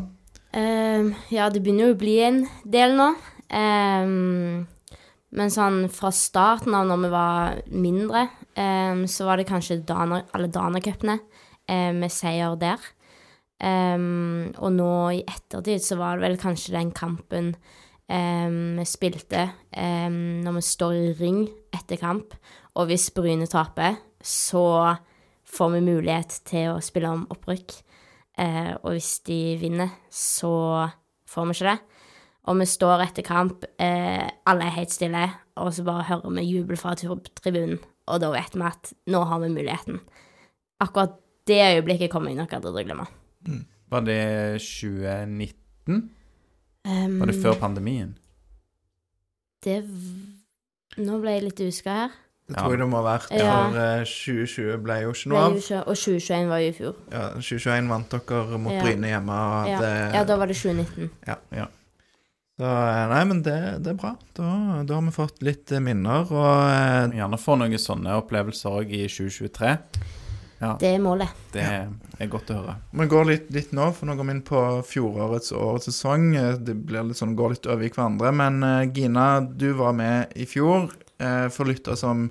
Um, ja, det begynner jo å bli en del nå. Ehm, men sånn fra starten av når vi var mindre, um, så var det kanskje Dana, alle Dana-cupene um, med seier der. Um, og nå i ettertid så var det vel kanskje den kampen vi spilte når vi står i ring etter kamp, og hvis Bryne taper, så får vi mulighet til å spille om opprykk. Uh, og hvis de vinner, så får vi ikke det. Og vi står etter kamp, eh, alle er helt stille, og så bare hører vi jubel fra tribunen. og da vet vi at nå har vi muligheten. Akkurat det øyeblikket kommer jeg nok aldri til å glemme. Var det 2019? Um, Var det før pandemien? det v- Nå ble jeg litt uska her. Det tror jeg det må ha vært, Ja. for eh, 2020 ble jo ikke noe av. og 2021 var jo i fjor. Ja, 2021 vant dere mot Ja. Bryne hjemme, og Ja, det ja da var det 2019. Så eh, nei, men det, det er bra. Da, da har vi fått litt eh, minner, og eh, Gjerne få noen sånne opplevelser òg i 2023. Ja, Det er målet. det er godt å høre. vi går litt, litt nå, for nå går vi inn på fjorårets og årets sesong. Det blir litt sånn, går litt over i hverandre. Men eh, Gina, du var med i fjor. Eh, For lyttere som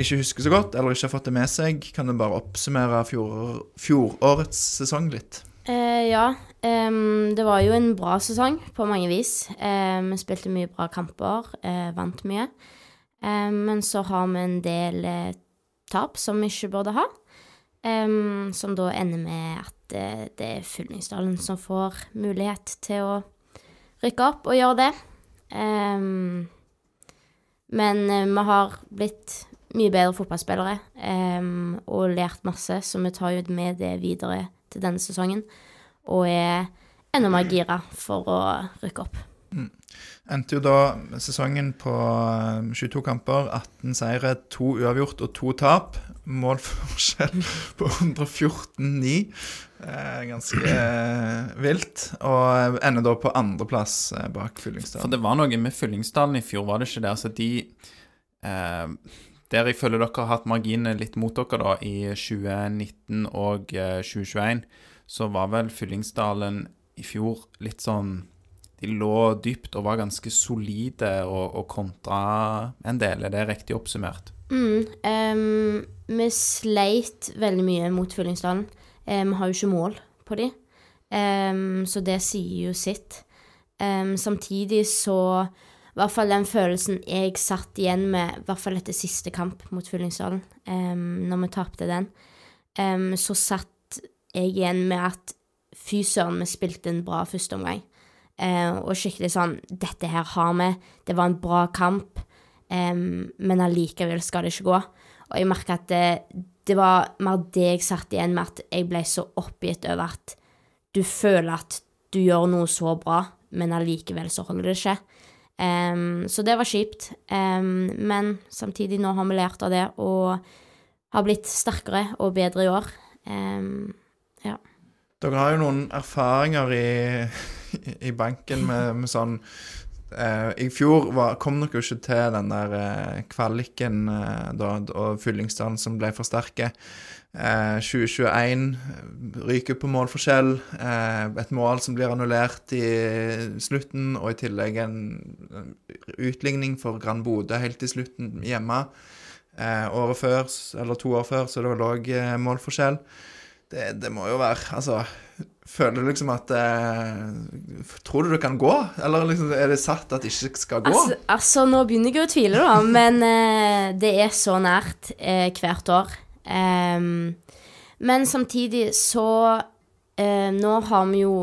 ikke husker så godt, eller ikke har fått det med seg, kan du bare oppsummere fjor, fjorårets sesong litt? Eh, ja, Um, det var jo en bra sesong på mange vis. Um, vi spilte mye bra kamper, uh, vant mye. Um, men så har vi en del uh, tap som vi ikke burde ha. Som da ender med at uh, det er Fyllingsdalen som får mulighet til å rykke opp og gjøre det. Men vi har blitt mye bedre fotballspillere og lært masse, så vi tar jo med det videre til denne sesongen. Og er enda mer gira for å rykke opp. Endte jo da sesongen på eh, 22 kamper, 18 seire, to uavgjort og to tap. Målforskjell på 114-9. Eh, ganske eh, vilt. Og ender da på andreplass eh, bak For det var noe med Fyllingsdalen i fjor, var det ikke det? Altså de eh, Der jeg føler dere har hatt marginene litt mot dere, da, i 2019 og eh, 2021, så var vel Fyllingsdalen i fjor litt sånn De lå dypt og var ganske solide og, og kontra en del. Er det riktig oppsummert? Mm, um, vi sleit veldig mye mot Fyllingsdalen. Eh, vi har jo ikke mål på de, um, så det sier jo sitt. Samtidig så I hvert fall den følelsen jeg satt igjen med, i hvert fall etter siste kamp mot Fyllingsdalen, um, når vi tapte den, um, så satt jeg igjen med at fy søren, vi spilte en bra førsteomgang. Uh, og skikkelig sånn Dette her har vi. Det var en bra kamp. Um, men allikevel skal det ikke gå. Og jeg merka at det, det var mer det jeg satt igjen med, at jeg ble så oppgitt over at du føler at du gjør noe så bra, men allikevel så holder det ikke. Em, så det var kjipt. Um, men samtidig, nå har vi lært av det og har blitt sterkere og bedre i år. Em, Dere har jo noen erfaringer i, i banken med, med sånn uh, I fjor var, kom dere jo ikke til den der uh, kvaliken uh, da, og Fyllingsdalen som ble for sterke. Eh, 2021 ryker på målforskjell. Eh, et mål som blir annullert i slutten, og i tillegg en utligning for Grand Bodø helt i slutten hjemme. Eh, året før, eller to år før, så det var eh, målforskjell. Det, det må jo være Altså, føler du liksom at eh, Tror du det kan gå? Eller liksom, er det satt at det ikke skal gå? Altså, altså, nå begynner jeg å tvile, da, men eh, det er så nært eh, hvert år. Ehm, men samtidig så uh, Nå har vi jo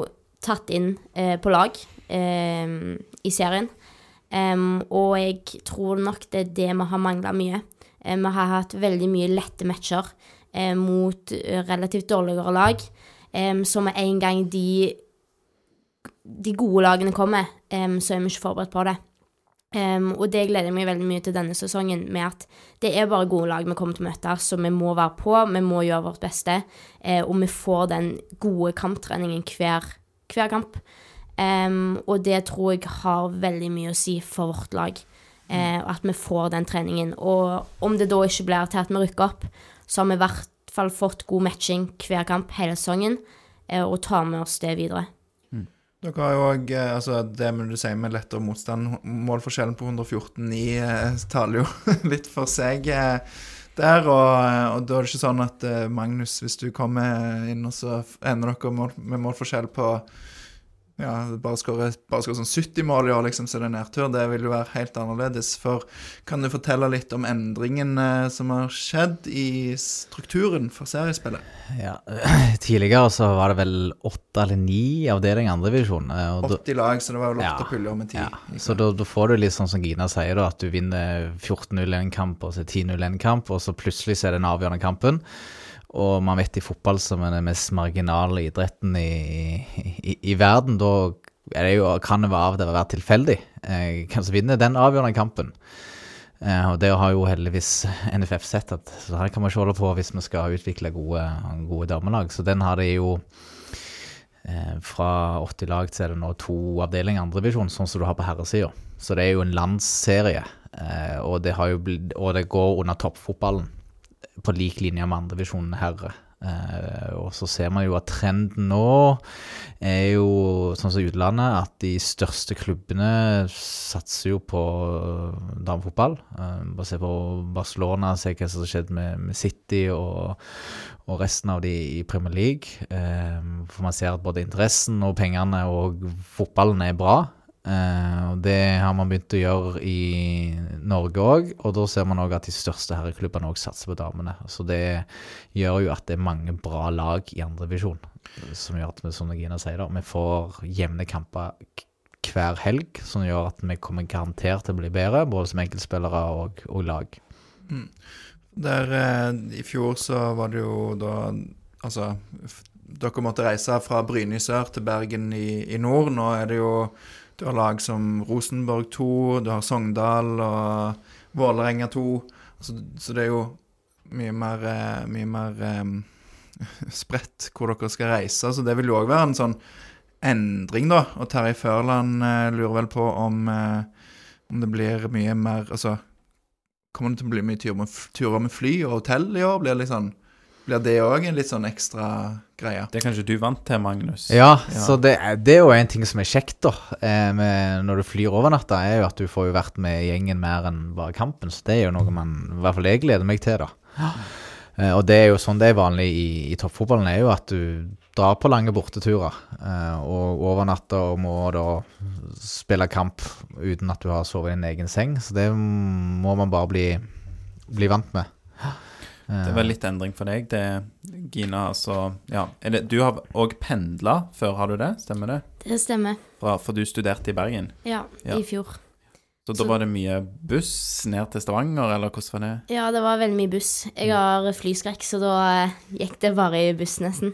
tatt inn uh, på lag eh, i serien. Um, og jeg tror nok det er det vi har mangla mye. Vi har hatt veldig mye lette matcher eh, mot relativt dårligere lag. Så med en gang de de gode lagene kommer, så er vi ikke forberedt på det. Em, og det gleder jeg meg veldig mye til denne sesongen, med at det er bare gode lag vi kommer til å møte, så vi må være på, vi må gjøre vårt beste, eh, og vi får den gode kamptreningen hver, hver kamp. Um, og det tror jeg har veldig mye å si for vårt lag, eh, at vi får den treningen. Og om det da ikke blir til at vi rykker opp, så har vi i hvert fall fått god matching hver kamp hele sesongen, eh, og tar med oss det videre. Dere har jo òg altså Det du sier med lettere motstand, målforskjellen på 114-9 taler jo litt for seg eh, der. Og, og da er det ikke sånn at eh, Magnus, hvis du kommer inn, og så ender dere med målforskjell på ja, bare skåre sånn 70 mål i år, liksom, så det er nedtur. Det vil jo være helt annerledes. For kan du fortelle litt om endringen eh, som har skjedd i strukturen for seriespillet? Ja, Tidligere så var det vel åtte eller ni avdelinger i andredivisjon. 80 lag, så det var vel åtte Ja, puljer med ti. Ja, så da, da får du litt sånn som Gina sier, da, at du vinner 14-0 en kamp, og så 10-0 en kamp, og så plutselig så er det den avgjørende kampen. Og man vet i fotball som er den mest marginale idretten i, i, i verden, da det jo, kan det av det være tilfeldig eh, hvem som den avgjørende kampen. Eh, og det har jo heldigvis NFF sett, at så her kan man ikke holde på hvis vi skal utvikle gode, gode damelag. Så den har de jo eh, fra 80 lag til det nå to avdelinger andredivisjon, sånn som du har på herresida. Så det er jo en landsserie, eh, og, det blitt, og det går under toppfotballen på lik linje med andre andredivisjon herre. Eh, og så ser man jo at trenden nå er jo sånn som utlandet, at de største klubbene satser jo på damefotball. Eh, bare se på Barcelona, se hva som har skjedd med, med City og, og resten av de i Premier League. Eh, for man ser at både interessen og pengene og fotballen er bra. Eh, og det har man begynt å gjøre i Norge òg, og da ser man òg at de største herreklubbene òg satser på damene. Så det gjør jo at det er mange bra lag i andredivisjon, som gjør at vi, som Gina sier, da, vi får jevne kamper hver helg, som gjør at vi kommer garantert til å bli bedre, både som enkeltspillere og, og lag. Der eh, I fjor så var det jo da Altså, dere måtte reise fra Bryne i sør til Bergen i, i nord. Nå er det jo Du har lag som Rosenborg 2, du har Sogndal og Vålerenga 2. Så, så det er jo mye mer, eh, mye mer um, spredt hvor dere skal reise. Så det vil jo òg være en sånn endring, da. Og Terje Førland uh, lurer vel på om, uh, om det blir mye mer Altså Kommer det til å bli mye turer med, turer med fly og hotell i år? Blir det, litt sånn, blir det òg en litt sånn ekstra greie? Det er kanskje du vant til, Magnus? Ja, Ja. så det, er- det er jo en ting som er kjekt, da. Eh, med, når du flyr over natta, er jo at du får jo vært med gjengen mer enn bare kampen. Så det er jo noe man I hvert fall jeg gleder meg til, da. Ja. og det er jo sånn det er vanlig i, i toppfotballen, er jo at du drar på lange borteturer eh, og overnatter og må da spille kamp uten at du har sovet i din egen seng. Så det må man bare bli, bli vant med. Det var litt endring for deg, det, Gina. Altså, ja. Er det, du har òg pendla før, har du det? Stemmer det? Det stemmer. Bra, for du studerte i Bergen. Ja, Ja. i fjor. Så da var det mye buss ned til Stavanger, eller hvordan var det? Ja, det var veldig mye buss. Jeg har flyskrekk, så da eh, gikk det bare i buss, nesten.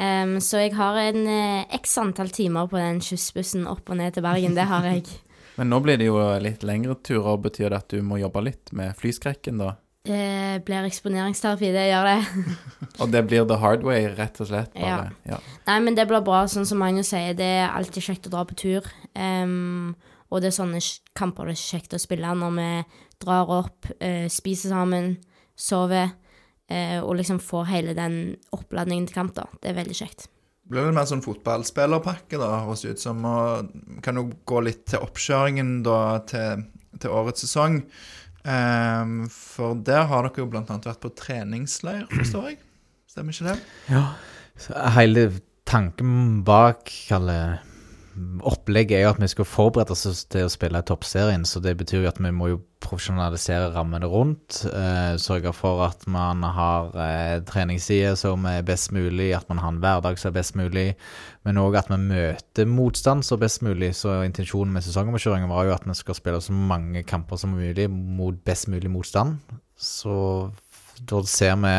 Um, så jeg har en eh, x antall timer på den skyssbussen opp og ned til Bergen. Det har jeg. Men nå blir det jo litt lengre turer. Betyr det at du må jobbe litt med flyskrekken, da? Det blir eksponeringsterapi, det gjør det. Og det blir the hard way, rett og slett? Bare. Ja. Nei, men det blir bra, sånn som Magnus sier. Det er alltid kjekt å dra på tur. Um, og det er sånne kamper det er kjekt å spille når vi drar opp, uh, spiser sammen, sover. Uh, og liksom får hele den oppladningen til kamp, da. Det er veldig kjekt. Det blir vel mer sånn fotballspillerpakke, da, høres det ut som. Og kan jo gå litt til oppkjøringen da til, til årets sesong. Ehm, for der har dere jo annet vært på treningsleir, forstår jeg? Stemmer ikke det? Så Hele tanken bak kalle, opplegget er jo at vi skal forberede oss til å spille toppserien, så det betyr jo at vi må jo profesjonalisere rammene rundt. Eh, sørge for at man har eh, treningssider som er best mulig, at man har en hverdag som er best mulig, men òg at vi møter motstand som best mulig. Så intensjonen med sesongomkjøringen var jo at vi skal spille så mange kamper som mulig mot best mulig motstand. Så da ser vi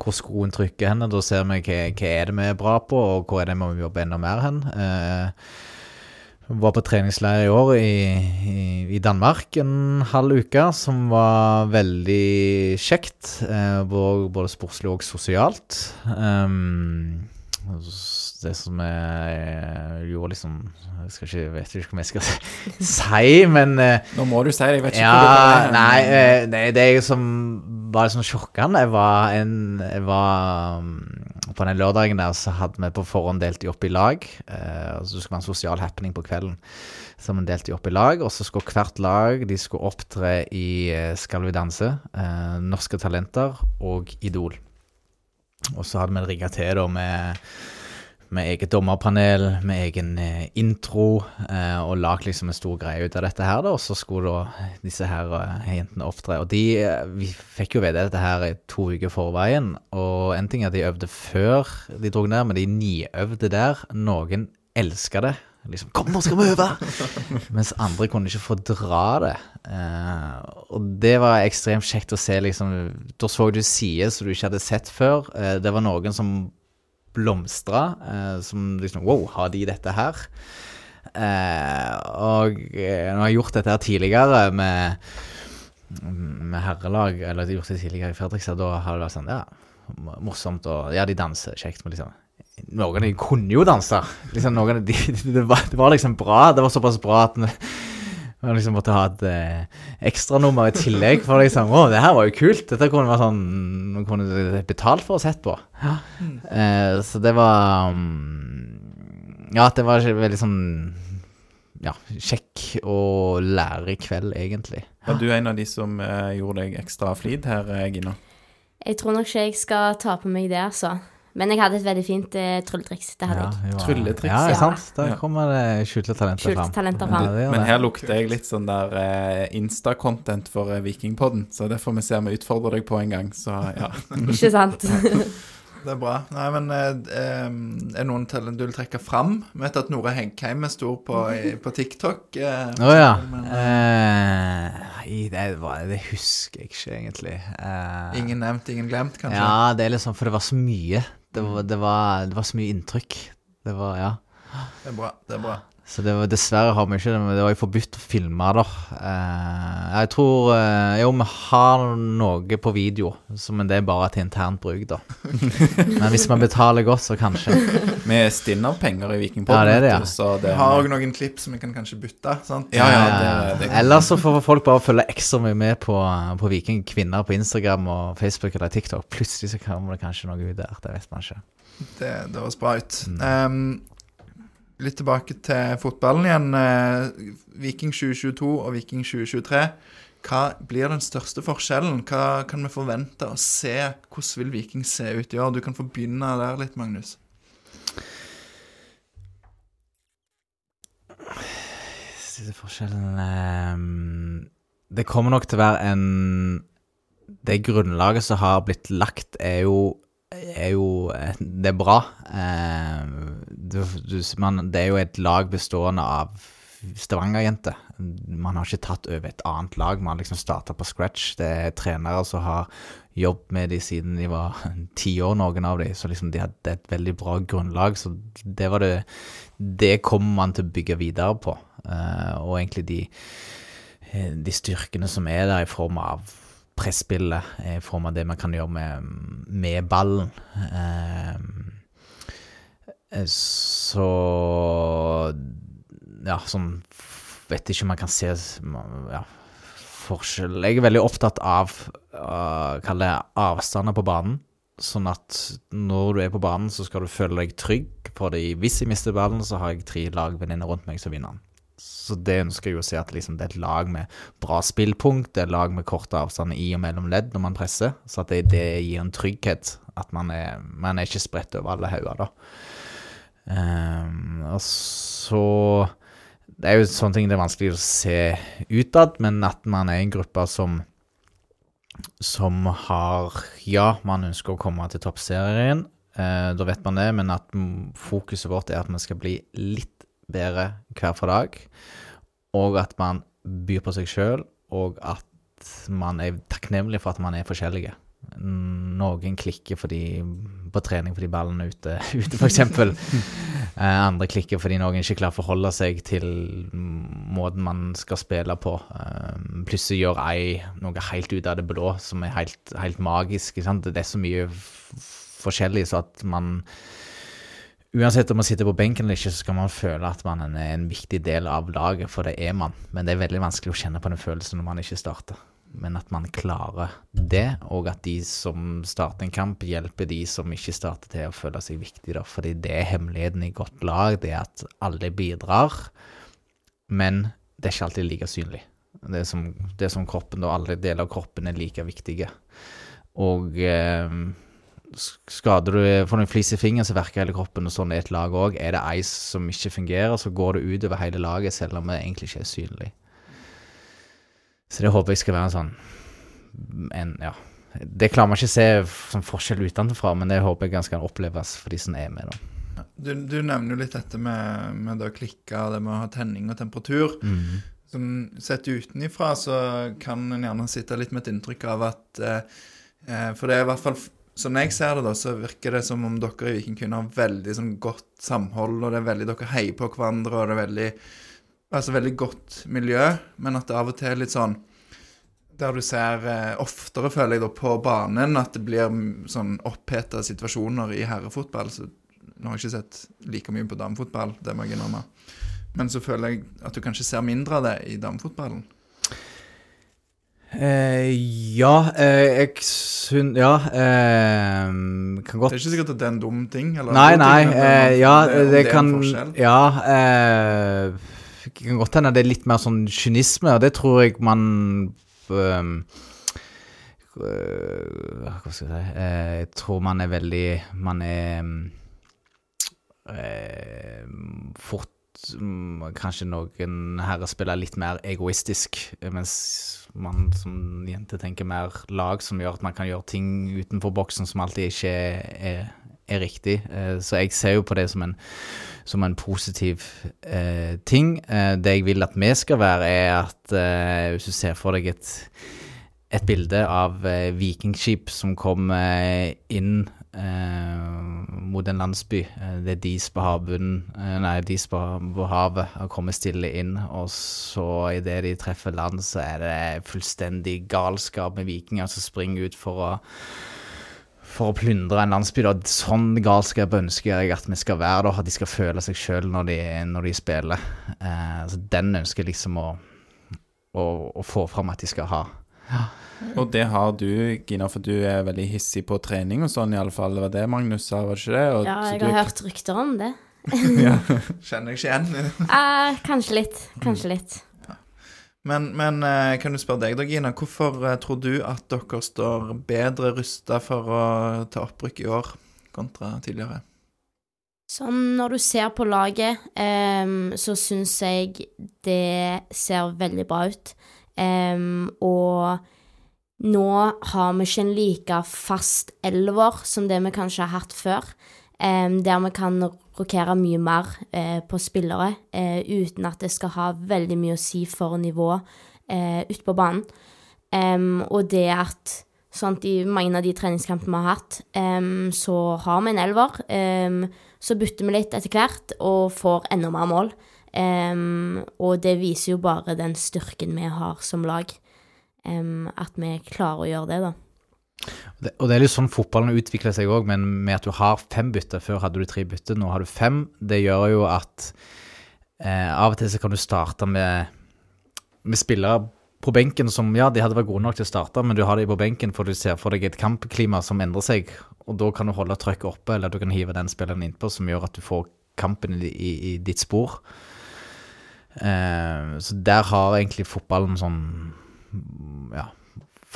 hvor skoen trykker henne. Da ser vi hva, hva er det vi er bra på, og hvor er det vi må jobbe enda mer hen. Eh, var på treningsleir i år i, i, i Danmark en halv uke, som var veldig kjekt. Eh, både sportslig og sosialt. Um, det som jeg gjorde liksom Jeg skal ikke, vet ikke hva jeg skal si, men eh, Nå må du si det, jeg vet ikke ja, hva du er. nei, det er som var sånn sjokkende. Jeg var en Jeg var um, På den lørdagen der så hadde vi på forhånd delt de opp i lag. Eh, og så skulle det være en sosial happening på kvelden. Så vi delte de opp i lag, og så skulle hvert lag De skulle opptre i eh, Skal vi danse, Norske Talenter og Idol. Og så hadde vi rigga til da med med eget dommerpanel, med egen eh, intro, eh, og lagd liksom en stor greie ut av dette her, da. Og så skulle da disse her uh, jentene opptre. Og de eh, Vi fikk jo vite dette her i to uker forveien, og en ting er at de øvde før de dro ned, men de niøvde der. Noen elska det. Liksom 'Kom, nå skal vi øve!' Mens andre kunne ikke få dra det. Eh, og det var ekstremt kjekt å se, liksom Da så du sider som du ikke hadde sett før. Eh, det var noen som blomstra. Eh, som liksom Wow, har de dette her? Eh, og nå når jeg har gjort dette her tidligere med, med herrelag, eller har gjort det tidligere i Fredrikstad, da har det vært sånn Ja, morsomt, og ja, de danser kjekt, men liksom noen av de kunne jo danse. Liksom, noen av de, det, var, det var liksom bra. Det var såpass bra at man liksom måtte ha et eh, ekstranummer i tillegg. For liksom Å, det her var jo kult. Dette kunne være sånn Man kunne betalt for å sett på. Eh, så det var um, Ja, det var veldig sånn Ja, kjekk og lærerik kveld, egentlig. Var du en av de som eh, gjorde deg ekstra flid her, eh, Gina? Jeg tror nok ikke jeg skal ta på meg det, altså. Men jeg hadde et veldig fint uh, trylletriks. Det hadde jeg. vi Trylletriks, Ja, ja. sant. Der kommer det skjulte talenter Skjulte fram. talenter fram. Ja, det Men her lukter jeg litt sånn der uh, Insta-content for uh, Vikingpodden, så det får vi se om vi utfordrer deg på en gang, så ja. Ikke sant? Det er bra. Nei, men eh, Er noen talent du vil trekke fram? Vi vet at Nora Heggheim er stor på, på TikTok. eh, oh, ja. men, Eh, i- det, var, det husker jeg ikke, egentlig. Eh, Ingen nevnt, ingen glemt, kanskje? Ja, det er liksom For det var så mye. Det var, det var, det var så mye inntrykk. Det var, ja. Det er bra. det er bra. Så det var, dessverre har vi ikke det, men det var jo forbudt å filme, da. Eh, jeg tror eh, Jo, vi har noe på video, så, men det er bare til internt bruk, da. men hvis man betaler godt, så kanskje. Vi stinn av penger i Vikingpodden, Ja, det er det, ja. så det Vi har òg noen klipp som vi kan kanskje bytte. sant? Ja, ja, det, det- det- Ellers så får folk bare følge ekstra mye med på, på Vikingkvinner på Instagram og Facebook eller TikTok. Plutselig så kommer det kanskje noe ut der. Det vet man ikke. Det, det høres bra ut. Ehm, litt tilbake til fotballen igjen. Eh, Viking 2022 og Viking 2023. Hva blir den største forskjellen? Hva kan vi forvente å se? Hvordan vil Viking se ut i år? Du kan få begynne der litt, Magnus. Siste forskjellen ehm, Det kommer nok til å være en Det grunnlaget som har blitt lagt, er jo er jo eh, Det er bra. Ehm, du, du, man, det er jo et lag bestående av Stavanger-jenter. Man har ikke tatt over et annet lag, man har liksom starta på scratch. Det er trenere som har jobbet med de siden de var ti år, noen av de. Så liksom de hadde et veldig bra grunnlag. Så det var det Det kommer man til å bygge videre på. Eh, og egentlig de, eh, de styrkene som er der i form av presspillet, i form av det man kan gjøre med, med ballen. Eh, så Ja, sånn Vet ikke om man kan se ja, forskjell Jeg er veldig opptatt av uh, Kall det avstander på banen. Sånn at når du er på banen, så skal du føle deg trygg på det. Hvis jeg mister ballen, så har jeg tre lagvenninner rundt meg som vinner den. Så det ønsker jeg å si at liksom, det er et lag med bra spillpunkt, det er et lag med korte avstander i og mellom ledd når man presser. Så at det, det gir en trygghet. At man er, man er ikke spredt over alle hauger, da. Ehm, og så Det er jo sånne ting det er vanskelig å se utad, men at man er en gruppe som som har Ja, man ønsker å komme til toppserien. Eh, da vet man det, men at fokuset vårt er at man skal bli litt bedre hver for dag. Og at man byr på seg sjøl, og at man er takknemlig for at man er forskjellige. Noen klikker fordi, på trening fordi ballen er ute, ute f.eks. Eh, andre klikker fordi noen ikke klarer å forholde seg til måten man skal spille på. Eh, plutselig gjør ei noe helt ut av det blå som er helt, helt magisk. Det er så mye forskjellig så at man Uansett om man sitter på benken eller ikke, så skal man føle at man er en viktig del av laget, for det er man. Men det er veldig vanskelig å kjenne på den følelsen når man ikke starter. Men at man klarer det, og at de som starter en kamp, hjelper de som ikke starter til å føle seg viktige. Da. Fordi det er hemmeligheten i godt lag, det er at alle bidrar, men det er ikke alltid like synlig. Det er som, det er som kroppen, da alle deler av kroppen er like viktige. Og eh, skader du Får du en flis i fingeren, så verker hele kroppen, og sånn er et lag òg. Er det ice som ikke fungerer, så går det utover hele laget, selv om det egentlig ikke er synlig. Så det håper jeg skal være en sånn en, ja. Det klarer man ikke å se som forskjell utenfra, men det håper jeg ganske kan oppleves for de som er med. da. Du, du nevner jo litt dette med, med det å klikke det med å ha tenning og temperatur. Sånn, sett utenifra så kan en gjerne sitte litt med et inntrykk av at eh, eh, For det er i hvert fall som jeg ser det, da, så virker det som om dere i Viking kunne har veldig sånn godt samhold, og det er veldig dere heier på hverandre, og det er veldig Altså veldig godt miljø, men at det av og til er litt sånn der du ser eh, oftere, føler jeg, da, på banen at det blir sånn oppheta situasjoner i herrefotball. Så nå har jeg ikke sett like mye på damefotball, det må jeg innrømme. Men så føler jeg at du kanskje ser mindre av det i damefotballen. Eh, ja, eh, jeg syns Ja, eh, kan godt Det er ikke sikkert at det er en dum ting. Eller Nei, nei. ting, Eh, ja, det, det, det kan ja, Ja. Kan godt hende det er litt mer sånn kynisme, og det tror jeg man um, uh, Hva skal jeg si uh, Jeg tror man er veldig Man er um, uh, fort mm, Kanskje noen herrer spiller litt mer egoistisk, mens man som jente tenker mer lag, som gjør at man kan gjøre ting utenfor boksen som alltid ikke er, er riktig. Eh, Så jeg ser jo på det som en, som en positiv eh, ting. Eh, det jeg vil at vi skal være, er at eh, hvis du ser for deg et, et bilde av eh, vikingskip som kom eh, inn mot en landsby. Det er dis på havbunnen, nei, dis på havet, og kommer stille inn. Og så idet de treffer land, så er det fullstendig galskap med vikinger som springer ut for å for å plyndre en landsby. Da. Sånn galskap ønsker jeg at vi skal være, da, at de skal føle seg sjøl når, de- når de spiller. Eh, så Den ønsker jeg liksom å, å, å få fram at de skal ha. Og det har du, Gina, for du er veldig hissig på trening og sånn, iallfall. Det var det Magnus sa, var det ikke det? Og, Ja, jeg har du... hørt rykter om det. ja. Kjenner jeg ikke igjen. Eh, kanskje litt. Kanskje litt. Men, men eh, kan du spørre deg da, Gina. Hvorfor eh, tror du at dere står bedre rusta for å ta opprykk i år kontra tidligere? Sånn når du ser på laget, um, så syns jeg det ser veldig bra ut. Um, og nå har vi ikke en like fast elver som det vi kanskje har hatt før. um, der vi kan rokere mye mer eh, på spillere eh, uten at det skal ha veldig mye å si for nivå eh, ute på banen. Um, og det at sant, I mange av de treningskampene vi har hatt, um, så har vi en elver. Um, så bytter vi litt etter hvert og får enda mer mål. Og det viser jo bare den styrken vi har som lag. At vi klarer å gjøre det, da. Det, og det er litt sånn fotballen utvikler seg òg, men med at du har fem bytter. Før hadde du tre bytter, nå har du fem. Det gjør jo at eh, av og til så kan du starte med, med spillere på benken som ja, de hadde vært gode nok til å starte, men du har dem på benken for du ser for deg et kampklima som endrer seg. Og da kan du holde trøkket oppe, eller du kan hive den spilleren innpå som gjør at du får kampen i, i, i ditt spor. Eh, så der har egentlig fotballen sånn ja,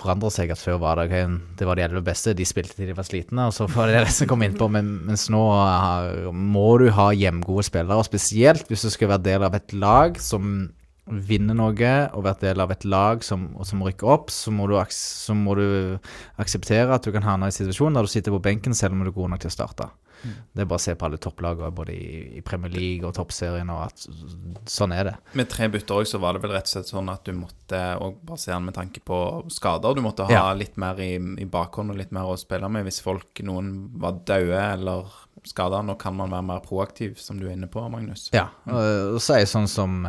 forandret seg. At før var det okay, det var de elleve beste, de spilte til de var slitne, og så var det det som kom innpå. Men, mens nå må du ha hjemgode spillere, og spesielt hvis du skal være del av et lag som vinner noe, og være del av et lag som, som rykker opp, så må, du, så må du akseptere at du kan havne i en situasjon der du sitter på benken selv om du er god nok til å starte. Det er bare å se på alle topplagene både i, i Premier League og toppserien, og at sånn er det. Med tre bytter òg, så var det vel rett og slett sånn at du måtte òg basere med tanke på skader. Du måtte ha Ja. litt mer i, i bakhånd og litt mer å spille med hvis folk, noen var døde eller skada. Nå kan man være mer proaktiv, som du er inne på, Magnus. Ja, og så er det sånn som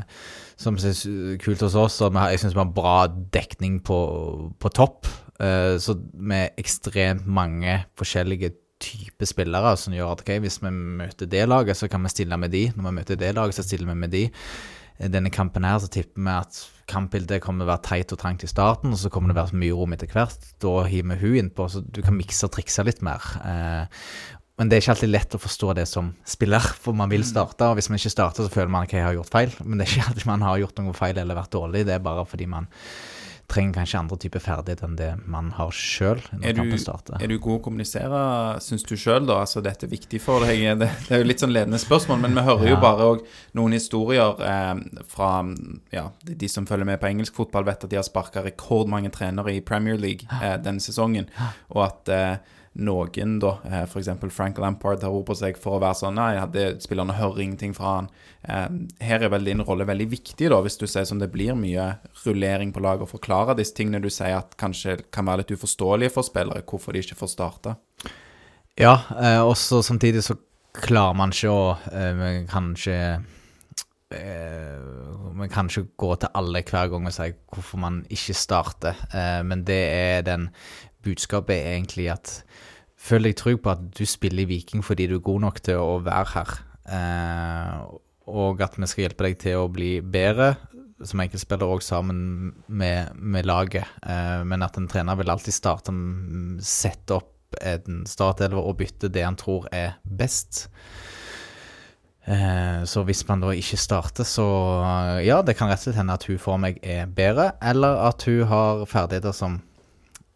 som synes kult hos oss, og jeg syns vi har bra dekning på, på topp. Eh, Så med ekstremt mange forskjellige typer spillere som gjør at ok, hvis vi møter det laget, så kan vi stille med de. Når vi møter det laget, så stiller vi med de. Eh, Denne kampen her så tipper vi at kampbildet kommer til å være teit og trangt i starten, og så kommer det å være mye rom etter hvert. Da hiver vi hun innpå, så du kan mikse og trikse litt mer. Eh, Men det er ikke alltid lett å forstå det som spiller, for man vil starte. Og hvis man ikke starter, så føler man at jeg har gjort feil. Men det er ikke alltid man har gjort noe feil eller vært dårlig, det er bare fordi man trenger kanskje andre typer ferdigheter enn det man har sjøl når du- kampen starter. Er du god å kommunisere, syns du sjøl, da? Altså, dette er viktig for deg? Det, det er jo litt sånn ledende spørsmål, men vi hører jo bare òg noen historier eh, fra ja, de som følger med på engelsk fotball, vet at de har sparka rekordmange trenere i Premier League eh, denne sesongen, og at eh, noen, da, eh, f.eks. Frank Lampard, har ord på seg for å være sånn Nei, hadde spillerne hører ingenting fra han. Eh, her er vel din rolle veldig viktig, da, hvis du sier som det blir mye rullering på laget, og forklare disse tingene du sier at kanskje kan være litt uforståelige for spillere, hvorfor de ikke får starte. Ja, eh, og samtidig så klarer man ikke å kanskje vi kan ikke gå til alle hver gang og si hvorfor man ikke starter, men det er den Budskapet er egentlig at Føl deg trygg på at du spiller i Viking fordi du er god nok til å være her. Eh, og at vi skal hjelpe deg til å bli bedre som enkeltspiller òg sammen med, med laget. Eh, men at en trener vil alltid starte sette opp en startelver og bytte det han tror er best. Eh, så hvis man da ikke starter, så ja, det kan rett og slett hende at hun for meg er bedre, eller at hun har ferdigheter som,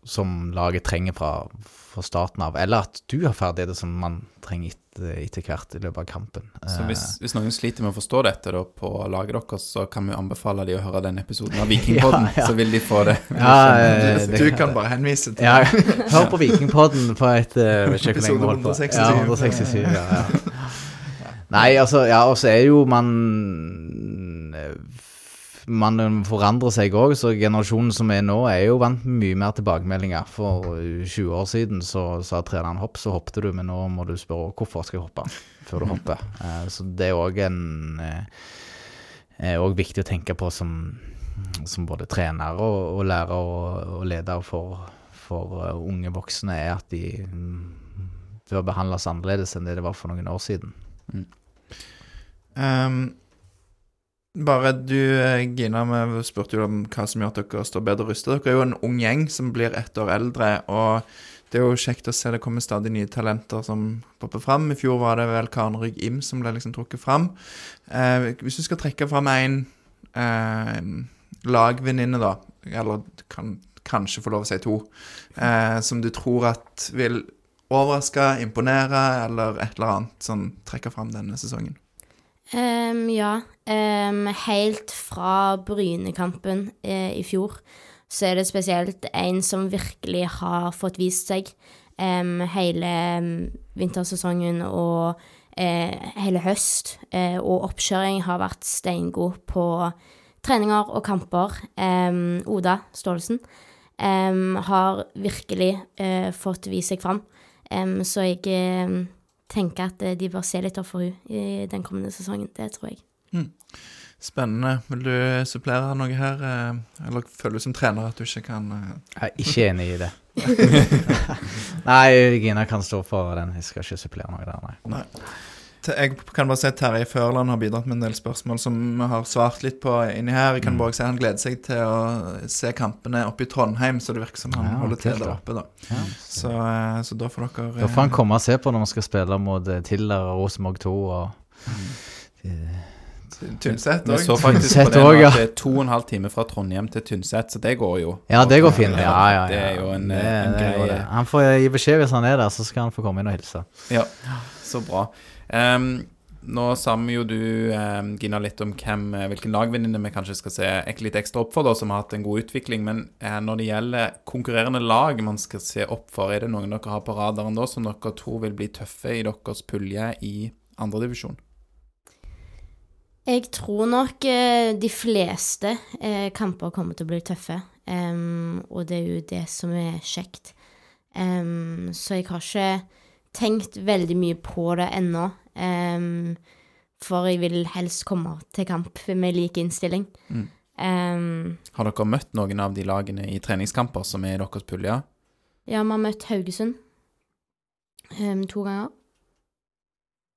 som laget trenger fra, fra starten av, eller at du har ferdigheter som man trenger etter, etter hvert i løpet av kampen. Så Eh, hvis, hvis noen sliter med å forstå dette da på laget deres, så kan vi anbefale de å høre den episoden av Vikingpodden, Ja, ja. så vil de få det. ja, eh, Du, det- du kan bare henvise til Ja, hør på Vikingpodden på et uh, vi Episode 167. Ja, 167, ja, ja. Nei, altså, ja, og så er jo man eh, Man forandrer seg òg, så generasjonen som er nå, er jo vant med mye mer tilbakemeldinger. For 20 år siden så sa treneren hopp, så hoppet du, men nå må du spørre hvorfor skal jeg hoppe før du hopper. Eh, så det er òg en eh, er også viktig å tenke på som, som både trener og, og lærer og, og leder for, for unge voksne, er at de mm, bør behandles annerledes enn det det var for noen år siden. Ehm, bare du, eh, Gina, vi spurte jo om hva som gjør at dere står bedre rustet. Dere er jo en ung gjeng som blir ett år eldre, og det er jo kjekt å se det kommer stadig nye talenter som popper fram. I fjor var det vel Karen Rygg Im som ble liksom trukket fram. Eh, hvis du skal trekke fram en eh, lagvenninne, da, eller kan kanskje få lov å si to, eh, som du tror at vil overraske, imponere, eller et eller annet som trekker fram denne sesongen? Ehm, ja. Um, helt fra Brynekampen eh, i fjor, så er det spesielt en som virkelig har fått vist seg. um, hele vintersesongen og eh, hele høst eh, og oppkjøring har vært steingod på treninger og kamper. Oda Staalesen har virkelig eh, fått vist seg fram. Så jeg tenker at eh, de bør se litt opp for henne i den kommende sesongen. Det tror jeg. Spennende. Vil du supplere noe her, eh, eller føler du som trener at du ikke kan eh, Jeg er ikke enig i det. nei, Gina kan stå for den. Jeg skal ikke supplere noe der, nei. Te- Jeg kan bare si at Terje Førland har bidratt med en del spørsmål som vi har svart litt på inni her. Jeg kan Mm. bare si Han gleder seg til å se kampene oppe i Trondheim, så det virker som han Ja, holder til der oppe. da Ja, Så, eh, så da får dere Da får han komme og se på når vi skal spille mot eh, Tiller og Rosenborg 2 og eh, Tynset Vi så faktisk på det også, ja. at det er to og en halv time fra Trondheim til Tynset, så det går jo. Ja, det går fint. Ja, ja, ja. Det er jo en, Det- en det greie. det. Han får gi beskjed hvis han er der, så skal han få komme inn og hilse. Ja, så bra. Um, nå sa vi jo du, em, Gina, litt om hvem, hvilken lagvenninne vi kanskje skal se litt ekstra opp for, da, som har hatt en god utvikling. Men eh, når det gjelder konkurrerende lag man skal se opp for, er det noen dere har på radaren da som dere tror vil bli tøffe i deres pulje i andredivisjon? Jeg tror nok eh, de fleste eh, kamper kommer til å bli tøffe, um, og det er jo det som er kjekt. Um, så jeg har ikke tenkt veldig mye på det ennå, Um, for jeg vil helst komme til kamp med lik innstilling. Mm. Um, Har dere møtt noen av de lagene i treningskamper som er i deres pulje? ja, vi har møtt Haugesund um, to ganger.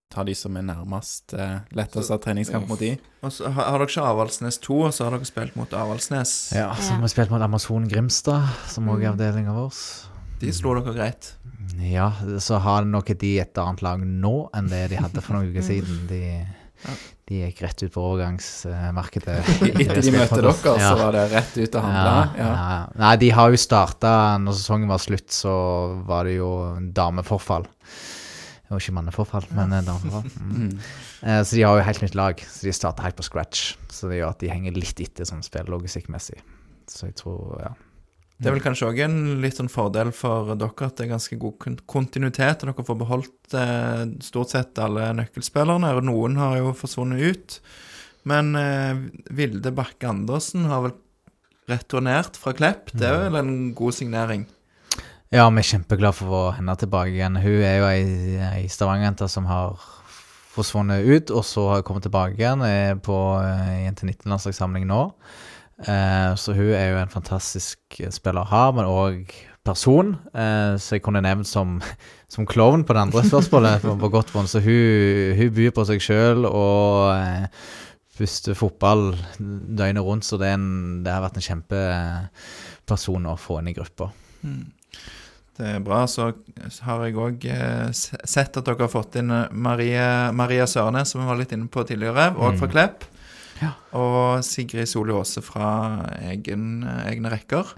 Ta de som er nærmest eh, lettest av treningskamp mot de? Og så har, har dere ikke Avaldsnes 2, og så har dere spilt mot Avaldsnes. Ja, så har vi spilt mot Amazon Grimstad, som òg er Mm. avdelinga vår. De slo dere greit. Ja, så har nok de et annet lag nå enn det de hadde for noen uker Mm. siden. De, de gikk rett ut på overgangsmarkedet. Etter de møtte dere, så var det rett ut og handle. Ja, Ja. ja. Nei, de har jo starta Når sesongen var slutt, så var det jo dameforfall. Det var ikke manneforfall, men eh, dameforfall. Mm. Eh, Så de har jo helt nytt lag, så de starter helt på scratch. Så det gjør at de henger litt etter sånn spillelogistikkmessig. Så jeg tror, ja. Det er vel kanskje òg en litt sånn fordel for dere at det er ganske god kontinuitet, og dere får beholdt eh, stort sett alle nøkkelspillerne. og Noen har jo forsvunnet ut. Men eh, Vilde Bakke Andersen har vel returnert fra Klepp. Det er vel en god signering. Ja, vi er kjempeglade for å få henne tilbake igjen. Hun er jo ei, ei Stavanger-jente som har forsvunnet ut, og så har hun kommet tilbake igjen. Er på eh, jente 19-landslagssamling nå. Eh, så hun er jo en fantastisk spiller å ha, men òg person. Eh, så jeg kunne nevnt som, som klovn på det andre spørsmålet på, på vondt. Så hun, hun byr på seg sjøl og eh, puster fotball døgnet rundt, så det, en, det har vært en kjempeperson å få inn i gruppa. Mm. Det er bra. Så har jeg òg eh, sett at dere har fått inn eh, Marie, Maria Sørnes, som vi var litt inne på tidligere, òg fra Mm. Klepp. Ja. Og Sigrid Soli Aase fra egen, egne rekker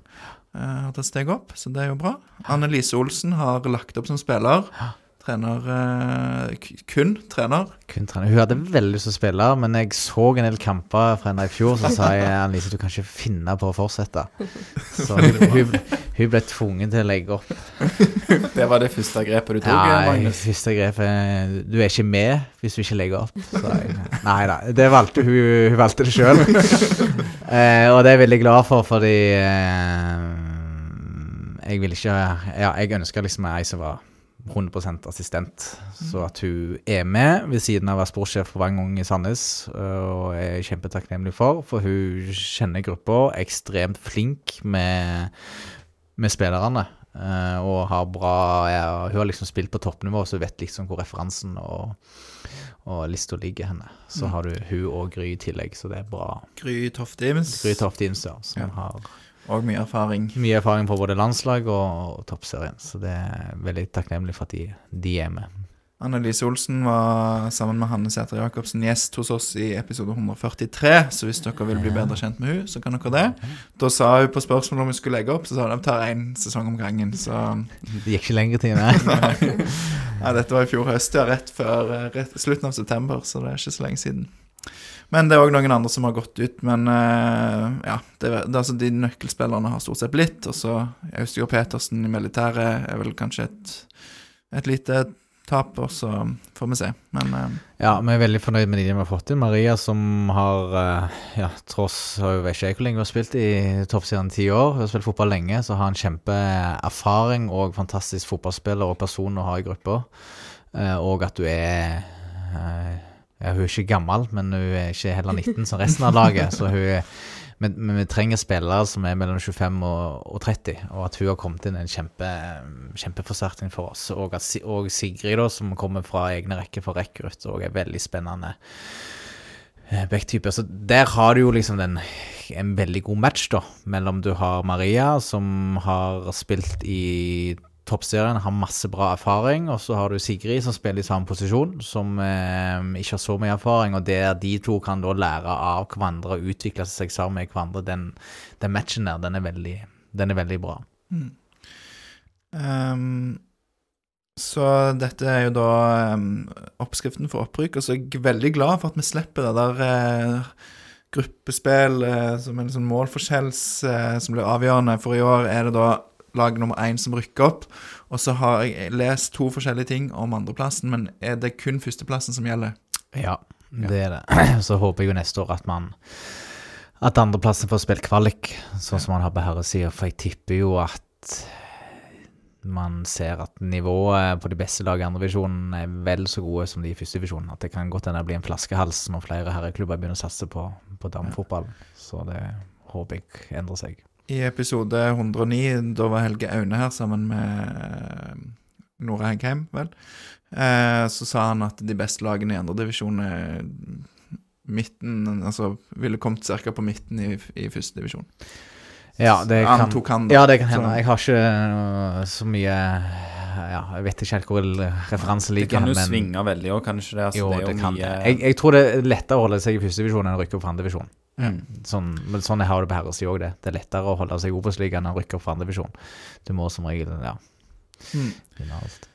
eh, har tatt steg opp, så det er jo bra. Anne Lise Olsen har lagt opp som spiller. Ja. Trener eh, kun trener. Kun trener. Hun hadde veldig lyst til å spille, men jeg så en del kamper fra henne i fjor, så sa jeg Annelise, du kan ikke finne på å fortsette. Så hun, hun, hun ble tvunget til å legge opp. Det var det første grepet du tok, Ja, Magnus. første grepet Du er ikke med hvis du ikke legger opp. Så jeg, nei da, det valgte hun. Hun valgte det sjøl. eh, og det er jeg veldig glad for, fordi eh, jeg vil ikke Ja, jeg ønsker liksom ei som var 100% assistent. Så at hun er med ved siden av å være sportssjef for Vang i Sandnes, øh, og er kjempetakknemlig for, for hun kjenner gruppa, er ekstremt flink med, med spillerne. øh, og har bra ja, Hun har liksom spilt på toppnivå, så hun vet liksom hvor referansen og, og lista ligger henne. Så har du hun og Gry i tillegg, så det er bra. Gry Toftims. Gry Tofte ja. som Ja. har Og mye erfaring. mye erfaring på både landslag og, og toppserien. Så det er veldig takknemlig for at de, de er med. Annelise Olsen var sammen med Hanne Sæter Jacobsen gjest hos oss i episode 143, så hvis dere vil bli bedre kjent med hun, så kan dere det. Da sa hun på spørsmålet om hun skulle legge opp, så sa hun at de tar én sesong om gangen. Så Det gikk ikke lenger tid, nei. ja, dette var i fjor høst, ja, rett før eh, rett, slutten av september, så det er ikke så lenge siden. Men det er òg noen andre som har gått ut. Men eh, ja, det, det, altså de nøkkelspillerne har stort sett blitt. Og så Østigård Petersen i militæret er vel kanskje et, et lite tap, og så får vi se. Men uh, Ja, vi er veldig fornøyd med de vi har fått inn. Maria som har, uh, ja, tross Jeg vet ikke hvor lenge hun har spilt i toppserien ti år. Hun har spilt fotball lenge, så har en kjempeerfaring og fantastisk fotballspiller og person å ha i gruppa. Uh, og at du er ja, Hun er ikke gammel, men hun er ikke heller 19 som resten av laget. Så hun er men, vi trenger spillere som er mellom 25 og, og 30, og at hun har kommet inn en kjempe, kjempeforsterkning for oss. Og, at, og Sigrid, da, som kommer fra egne rekker for rekrutt, og er veldig spennende eh, backtype. Så der har du jo liksom den, en veldig god match, da, mellom du har Maria, som har spilt i toppserien, har masse bra erfaring, og så har du Sigrid, som spiller i samme posisjon, som eh, ikke har så mye erfaring, og der de to kan da lære av hverandre og utvikle seg sammen med hverandre, den, den matchen der, den er veldig, den er veldig bra. Ehm, så dette er jo da um, oppskriften for opprykk, og så er jeg veldig glad for at vi slipper det der uh, gruppespill uh, som er liksom målforskjells uh, som blir avgjørende. For i år er det da lag nummer én som rykker opp. Og så har jeg lest to forskjellige ting om andreplassen, men er det kun førsteplassen som gjelder? Ja, det er det. Så håper jeg jo neste år at man at andreplassen får spilt kvalik, sånn som man har på herresida. For jeg tipper jo at man ser at nivået på de beste lagene i andrevisjonen er vel så gode som de i førstedivisjon. At det kan godt hende bli en flaskehals når flere herreklubber begynner å satse på, på damefotball. Så det håper jeg endrer seg. I episode 109, da var Helge Aune her sammen med eh, Nora Heggheim, vel, eh, så sa han at de beste lagene i andredivisjon er midten Altså ville kommet ca. på midten i, i første divisjon. Ja, det kan, Antok han, da. ja, det kan hende. Jeg har ikke øh, så mye Ja, jeg vet ikke helt hvor referansen Det kan jo men- svinge veldig òg, kan ikke det? Altså, jo, det er jo det kan mye det. Jeg, jeg tror det er lettere å holde seg i første divisjon enn å rykke opp fra andre divisjon. Mm. Sånn, men sånn har det på herresida òg, det. Det er lettere å holde seg i Obos-ligaen enn å rykke opp for andre divisjon. Du må som regel, ja Mm. vinne alt.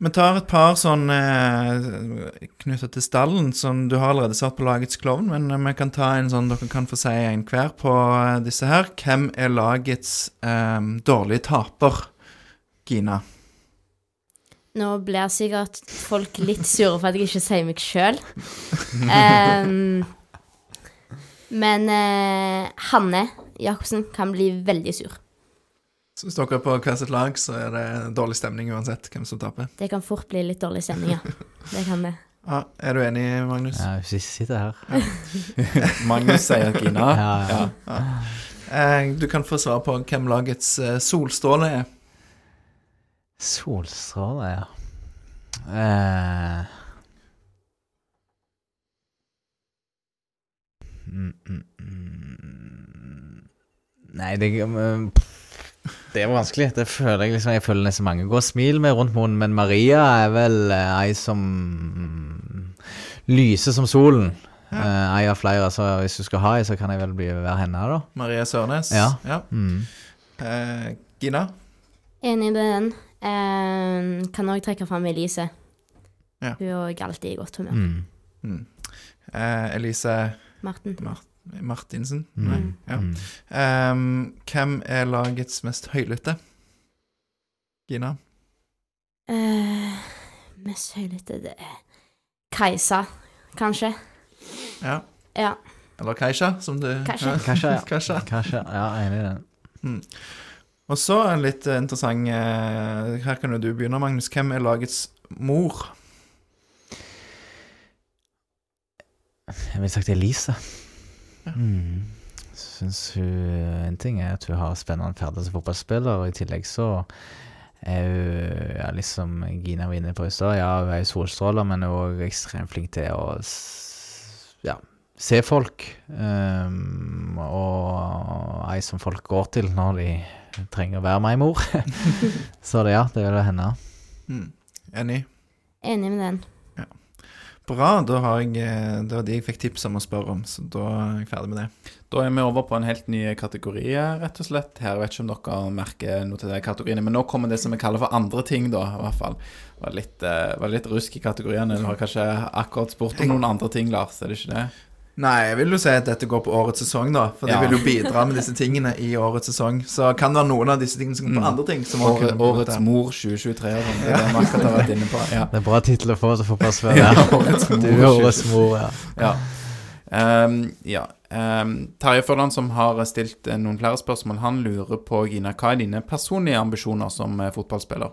Vi tar et par sånn eh, knytta til stallen, som du har allerede satt på lagets klovn, men eh, vi kan ta en sånn dere kan få si en hver på eh, disse her. Hvem er lagets um, dårlige taper? Gina. Nå blir sikkert folk litt sure for at jeg ikke sier meg sjøl. men eh, Hanne Jacobsen kan bli veldig sur. Så hvis dere er på hvert sitt lag, så er det dårlig stemning uansett hvem som taper. Det kan fort bli litt dårlig stemning, ja. Det kan det. Ja, er du enig, Magnus? Ja, hvis vi sitter her Magnus sier Gina. Ja, ja. Eh, du kan få svar på hvem lagets eh, solstråle er. Solstråle, ja. Eh. Mm, mm, mm. Nei, det mm, Det er vanskelig. Det føler jeg liksom Jeg føler nesten mange går smil med rundt munnen, men Maria er vel eh, ei som lyser som solen. Ja. ei av flere. Så hvis du skal ha ei, så kan jeg vel bli være henne, da. Maria Sørnes. Ja. ja. Mm. Eh, Gina. Enig med den. Eh, kan òg trekke fram Elise. Ja. Hun er òg alltid i godt humør. Mm. Mm. Eh, Elise Marten. Martinsen. Mm. Nei. Ja. Mm. Ehm, hvem er lagets mest høylytte? Gina? Uh, mest høylytte det er Kajsa, kanskje. Ja. Ja. Eller Kajsa, som du. Kanskje, ja. Kajsa. Ja, jeg er enig i den. Og så en litt interessant eh, Her kan jo du begynne, Magnus. Hvem er lagets mor? Jeg ville sagt Elise. Ja. Mm. Synes hun En ting er at hun har spennende ferdighet som fotballspiller, og i tillegg så er hun ja, liksom Gina var inne på i stad, ja, hun er solstråler, men hun er òg ekstremt flink til å ja, se folk. Um, og ei som folk går til når de trenger å være meg mor. så det, ja, det vil være henne. Mm. Enig? Enig med den. Bra. Da har jeg eh, Det var de jeg fikk tips om å spørre om, så da er jeg ferdig med det. Da er vi over på en helt ny kategori, rett og slett. Her, vet ikke om dere merker noe til de kategoriene, men nå kommer det som vi kaller for andre ting, da, i hvert fall. Det var litt, eh, var litt rusk i kategoriene. Du har kanskje akkurat spurt om noen andre ting, Lars, er det ikke det? Nei, jeg vil jo si at dette går på årets sesong, da. For Ja. de vil jo bidra med disse tingene i årets sesong. Så kan det være noen av disse tingene som går på Mm. andre ting. Kunne- årets mor 2023 og sånn. Det er det vi akkurat har vært inne på. Ja. Det er bra tittel å få som fotballspiller. Ja, årets mor Du er årets mor, ja. Ja. Um, ja. Um, Terje Førland, som har stilt eh, noen flere spørsmål, han lurer på, Gina, hva er dine personlige ambisjoner som eh, fotballspiller?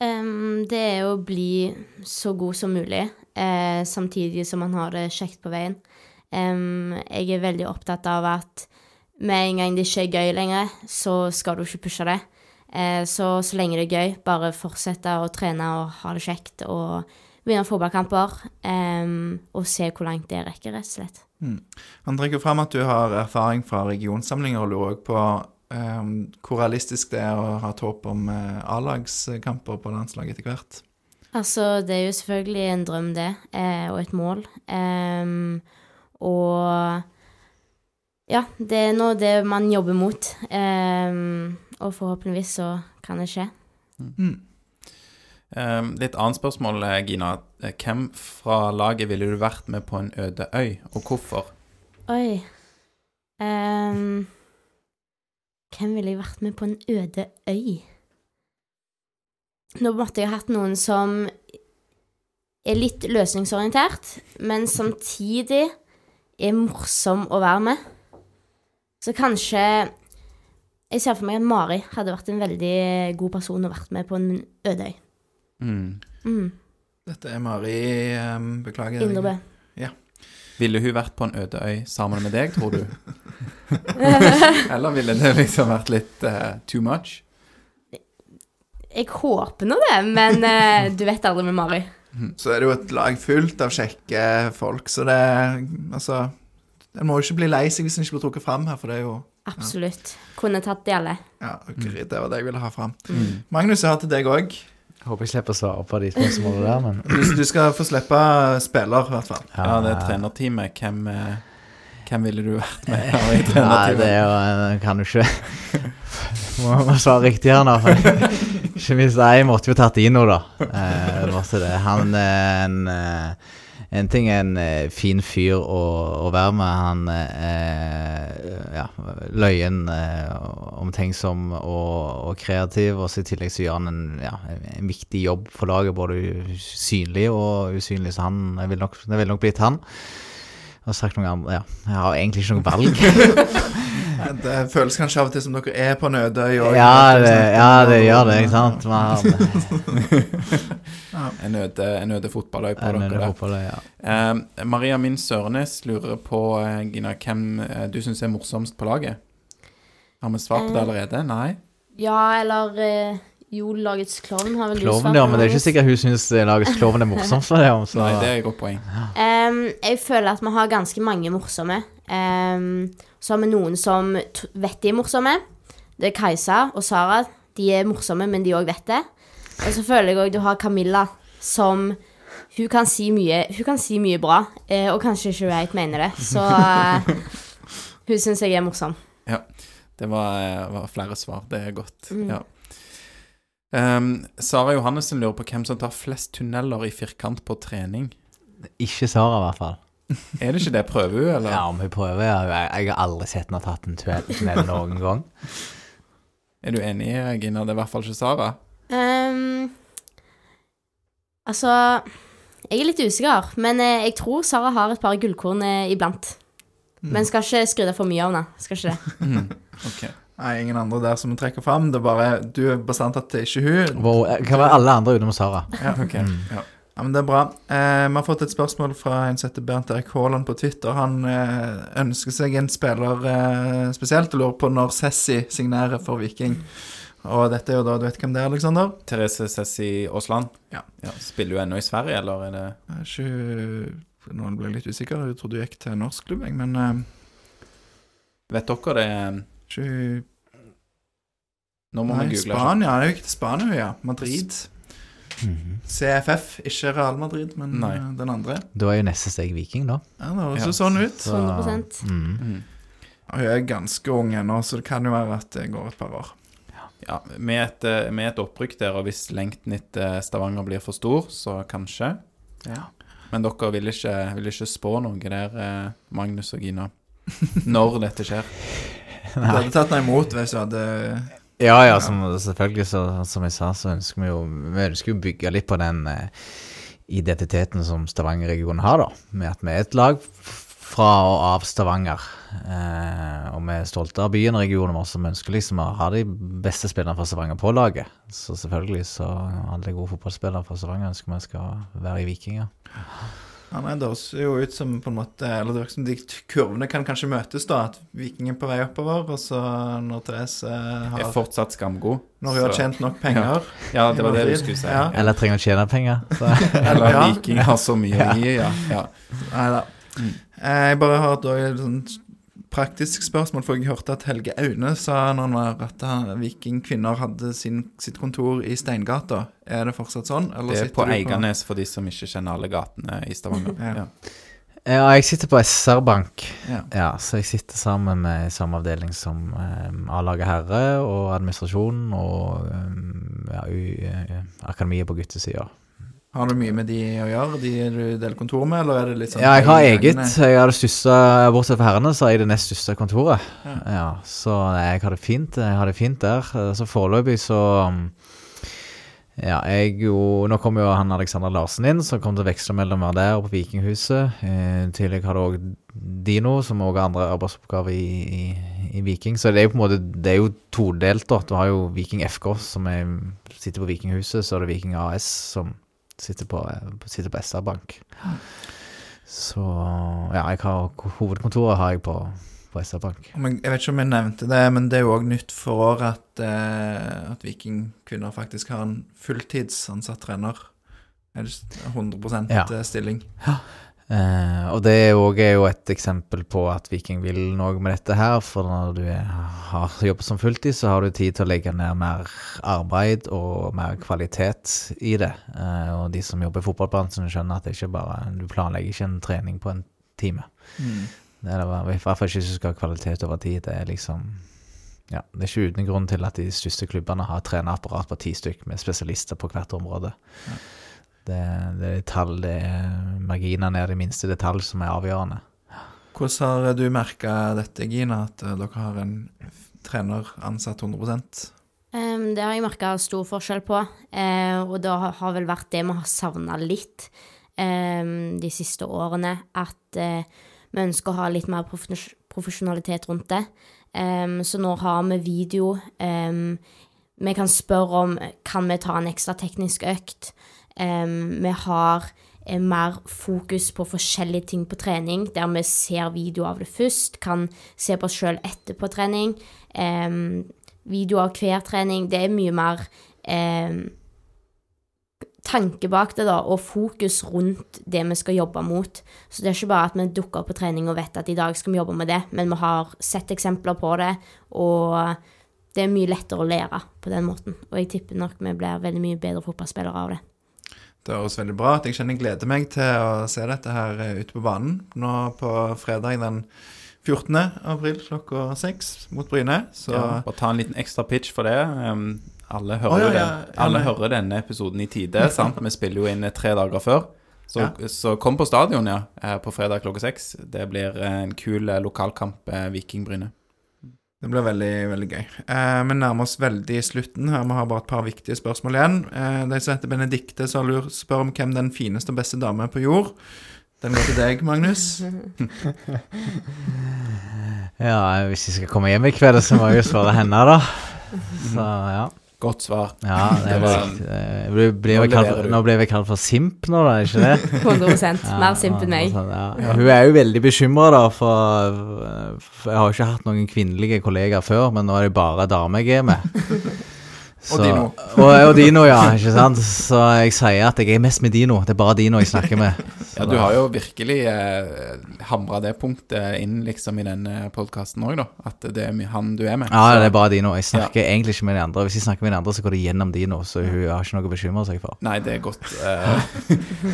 Um, det er å bli så god som mulig, eh, samtidig som man har det kjekt på veien. Jeg er veldig opptatt av at med en gang det ikke er gøy lenger, så skal du ikke pushe det. Eh, så så lenge det er gøy, bare fortsette å trene og ha det kjekt og vinne fotballkamper. og se hvor langt det rekker, rett og slett. Han trekker fram at du har erfaring fra regionsamlinger, og lurer òg på um, hvor realistisk det er å ha et håp om uh, A-lagskamper på landslaget etter hvert. Altså, det er jo selvfølgelig en drøm, det, eh, og et mål. Em, og ja, det er nå det man jobber mot. Um, og forhåpentligvis så kan det skje. Mm. Um, litt annet spørsmål, eh, Gina. Eh, Hvem fra laget ville du vært med på en øde øy, og hvorfor? Oi. um, hvem ville jeg vært med på en øde øy? Nå måtte jeg hatt noen som er litt løsningsorientert, men samtidig er morsom å være med. Så kanskje Jeg ser for meg at Mari hadde vært en veldig god person å vært med på en øde øy. Mm. Mm. Dette er Mari um, Beklager. Indrebø. Ville hun vært på en øde øy sammen med deg, tror du? Eller ville det liksom vært litt uh, too much? Jeg håper nå det, men uh, du vet aldri med Mari. Så er det jo et lag fullt av kjekke folk, så det Altså En må jo ikke bli lei seg hvis en ikke blir trukket fram her, for det er jo Absolutt. Kunne tatt de alle. Ja, guri, det var det jeg ville ha fram. Mm. Magnus, jeg har til deg òg. Håper jeg slipper å svare på de spørsmålene der, men Du, du skal få slippe spiller, i hvert fall. Ja, det er trenerteamet. Hvem, eh, hvem ville du vært med i Nei, det er jo kan jo ikke Må, må svare riktig her nå. For ikke minst jeg måtte jo tatt Ino, da. Eh. Han er en eh, En ting er en eh, fin fyr å, å være med. Han er ja, løyen, eh, omtenksom og, og kreativ. Og så i tillegg så gjør han en, ja, en viktig jobb for laget, både synlig og usynlig. Så han jeg vil nok, det ville nok blitt han. Og sagt noe annet, ja. Jeg har egentlig ikke noe valg. Det føles kanskje av og til som dere er på en øde Ja, det, ja, det gjør det, ikke sant. Man En øde, en øde fotballøy på en dere der. fotball, ja. Eh, Maria Min Sørenes lurer på, eh, Gina, hvem eh, du syns er morsomst på laget? Har vi svar på det Eh, allerede? Nei? Ja, eller eh, Jo, lagets klovn har vel du svar ja, men det er ikke sikkert hun syns lagets klovn er morsomst for det. om, Så. Nei, det er et godt poeng. Um, jeg føler at vi har ganske mange morsomme. Em, så har vi noen som t vet de er morsomme. Det er Kajsa og Sara. De er morsomme, men de òg vet det. Og så føler jeg òg du har Camilla, som Hun kan si mye, hun kan si mye bra, eh, og kanskje ikke helt mener det. Så eh, hun syns jeg er morsom. Ja. Det var, eh, var flere svar. Det er godt. Mm. Ja. Um, Sara Johannessen lurer på hvem som tar flest tunneler i firkant på trening. Ikke Sara, i hvert fall. Er det ikke det? Prøver hun, eller? Ja, om hun prøver. ja. Jeg, jeg har aldri sett henne tatt en tunnel noen gang. Er du enig, Gina? Det er i hvert fall ikke Sara. Um, altså Jeg er litt usikker, men eh, jeg tror Sara har et par gullkorn eh, iblant. Men skal ikke skryte for mye av henne. Skal ikke det. Mm. Ok. Nei, ingen andre der som trekker fram. Det er bare Du er bastant at det er ikke hun. Hvor, kan være alle andre utenom Sara. Ja, Ok. Mm. Ja. Ja, men Det er bra. Eh, vi har fått et spørsmål fra en som heter Bernt Erik Haaland på Twitter. Han eh, ønsker seg en spiller eh, spesielt og lurer på når Sessi signerer for Viking. Og dette er jo da Du vet hvem det er, Aleksander? Therese Sessi Aasland. Ja. Spiller hun ennå i Sverige, eller er det Ikke Nå ble jeg litt usikker. Jeg trodde hun gikk til norsk klubb, jeg, men eh, Vet dere det? ikke hun Nå må Nei, vi google. Spania. Jo ikke til Spania, ja. Madrid. CFF, ikke Real Madrid, men Nei. eh, den andre. Da er jo neste steg Viking, da. Ja, Det høres Ja. sånn ut. Så- 100%. Mm. Mm. Hun er ganske ung ennå, så det kan jo være at det går et par år. Ja, med et, eh, med et opprykk der, og hvis lengten etter Stavanger blir for stor, så kanskje. Ja. Men dere vil ikke, vil ikke spå noe der, eh, Magnus og Gina, når dette skjer? Du hadde tatt henne imot hvis du hadde Ja, ja, som, selvfølgelig, så, som jeg sa, så ønsker vi jo Vi ønsker jo å bygge litt på den eh, identiteten som Stavanger-regionen har, da. Med at vi er et lag fra og av Stavanger. Eh, og vi er stolte av byen og regionen vår, som ønsker liksom å ha de beste spillerne fra Stavanger på laget. Så selvfølgelig så alle gode fotballspillere fra Stavanger ønsker vi skal være i Vikinger. Ja, Det høres jo ut som på en måte Eller det virker som de kurvene kan kanskje møtes, da. At Viking er på vei oppover, og så når Therese har Er fortsatt skamgod. Når hun har tjent nok penger. Ja, det var det du skulle si. Ja. Eller trenger å tjene penger. Så. Eller Ja. Viking har så mye å gi, ja. ja. Nei da. Mm. Eh, Jeg bare har et sånt praktisk spørsmål, for jeg hørte at Helge Aune sa når han var at vikingkvinner Viking kvinner hadde sin, sitt kontor i Steingata. Er det fortsatt sånn? Eller Det er på Eiganes for de som ikke kjenner alle gatene i Stavanger. Ja. Ja. Ja, jeg sitter på SR Bank. Ja. Ja, så jeg sitter sammen med samme avdeling som um, A-laget herre og administrasjonen og um, ja, u, eh, akademiet på guttesida. Har du mye med de å gjøre? De du deler kontor med, eller er det litt sånn Ja, jeg har eget. Jeg har det største, Bortsett fra herrene, så har jeg det nest største kontoret. Ja. Ja, Så jeg har det fint. Jeg har det fint der. Så foreløpig så um, Ja, jeg jo Nå kommer jo han Alexander Larsen inn, som kommer til å veksle mellom å være der og på Vikinghuset. Eh, tillegg har du òg Dino, som òg har andre arbeidsoppgaver i, i, i Viking. Så det er jo på en måte Det er jo todelt, da. Du har jo Viking FK, som er, sitter på Vikinghuset, så er det Viking AS, som sitter på, eh, sitter på SR Bank. Så ja, jeg har hovedkontoret har jeg på, på SR Bank. Men jeg vet ikke om jeg nevnte det, men det er jo òg nytt for året at, eh, at Vikingkvinner faktisk har en fulltidsansatt trener. Er det 100 Ja. stilling. Eh, og det òg er jo et eksempel på at Viking vil noe med dette her. For når du har jobbet som fulltid, så har du tid til å legge ned mer arbeid og mer kvalitet i det. Eh, og de som jobber i fotballbransjen, skjønner at det ikke bare du planlegger ikke en trening på en time. Mm. Det er I hvert fall ikke hvis du skal ha kvalitet over tid. Det er liksom ja, Det er ikke uten grunn til at de største klubbene har trenerapparat på ti stykk med spesialister på hvert område. Ja. Det, det er tall, det er marginer ned i minste detalj som er avgjørende. Hvordan har du merka dette, Gina, at eh, dere har en trener ansatt 100 um, det har jeg merka stor forskjell på, uh, og det har, vel vært det vi har savna litt um, de siste årene. At uh, vi ønsker å ha litt mer profes profesjonalitet rundt det. Um, så nå har vi video. vi kan spørre om kan vi ta en ekstra teknisk økt. Vi har eh, mer fokus på forskjellige ting på trening, der vi ser video av det først, kan se på oss sjøl etterpå trening. Um, video av hver trening. Det er mye mer um, tanke bak det, da, og fokus rundt det vi skal jobbe mot. Så det er ikke bare at vi dukker opp på trening og vet at i dag skal vi jobbe med det, men vi har sett eksempler på det, og det er mye lettere å lære på den måten. Og jeg tipper nok vi blir veldig mye bedre fotballspillere av det. Det høres veldig bra ut. Jeg kjenner jeg gleder meg til å se dette her eh, ute på banen nå på fredag den 14. april klokka seks mot Bryne. Så Ja, bare ta en liten ekstra pitch for det. Um, alle, hører oh, ja, ja, den, alle hører denne episoden i tide. sant? Vi spiller jo inn eh, tre dager før. Så, så kom på stadion, ja, på fredag klokka seks. Det blir en kul eh, lokalkamp, Viking-Bryne. Det blir veldig, veldig gøy. Eh, vi nærmer oss veldig slutten her. Vi har bare et par viktige spørsmål igjen. Eh, de som heter Benedikte, som spør om hvem den fineste og beste dame er på jord. Den går til deg, Magnus. Ja, hvis jeg skal komme hjem i kveld, så må jeg jo svare henne, da. Så ja. Godt svar. ja det var- ble blir, blir Nå kalt, nå ble vi kalt for simp nå, da, ikke det? 100 Ja, Mer simp enn meg. sånn, ja. Ja, hun er jo veldig bekymra, da, for, for jeg har jo ikke hatt noen kvinnelige kollegaer før, men nå er det bare damer jeg er med. Og Dino. Og, og Dino, ja. ikke sant? Så jeg sier at jeg er mest med Dino. Det er bare Dino jeg snakker med. Så Ja, du har jo virkelig eh, hamra det punktet inn liksom i denne podkasten òg, da. At det er han du er med. Ja, Så- det er bare Dino. Jeg snakker egentlig ikke med de andre. Hvis jeg snakker med de andre, så går det gjennom Dino, så hun har ikke noe å bekymre seg for. Nei, det er godt eh,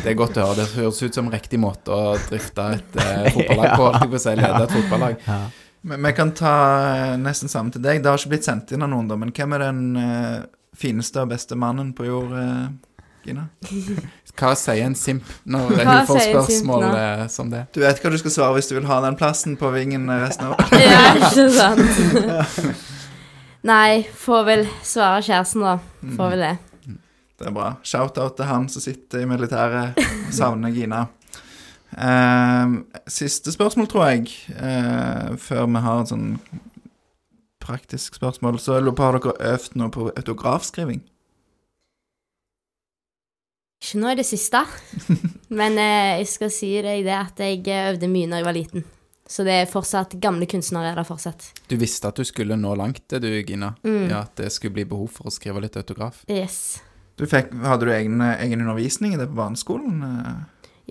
Det er godt å høre. Det høres ut som riktig måte å drifte et eh, fotballag på. holdt jeg på å si, Lede et fotballag. Ja. Men vi kan ta eh, nesten samme til deg. Det har ikke blitt sendt inn av noen, da, men hvem er den uh, fineste og beste mannen på jord, uh, Gina? Hva sier en simp når Hva hun får spørsmål som det? Du vet hva du skal svare hvis du vil ha den plassen på vingen resten av Ja, ikke sant? Nei, får vel svare kjæresten, da. Får vel det. Det er bra. Shout-out til han som sitter i militæret og savner Gina. Eh, siste spørsmål, tror jeg, eh, før vi har et sånn praktisk spørsmål. Så jeg lurer på, har dere øvd noe på autografskriving? Ikke nå i det siste, men eh, jeg skal si deg det at jeg øvde mye når jeg var liten. Så det er fortsatt gamle kunstnere er der fortsatt. Du visste at du skulle nå langt, det du, Gina. Mm. Ja, At det skulle bli behov for å skrive litt autograf. Yes. Du fikk, hadde du egen, egen undervisning i det på barneskolen?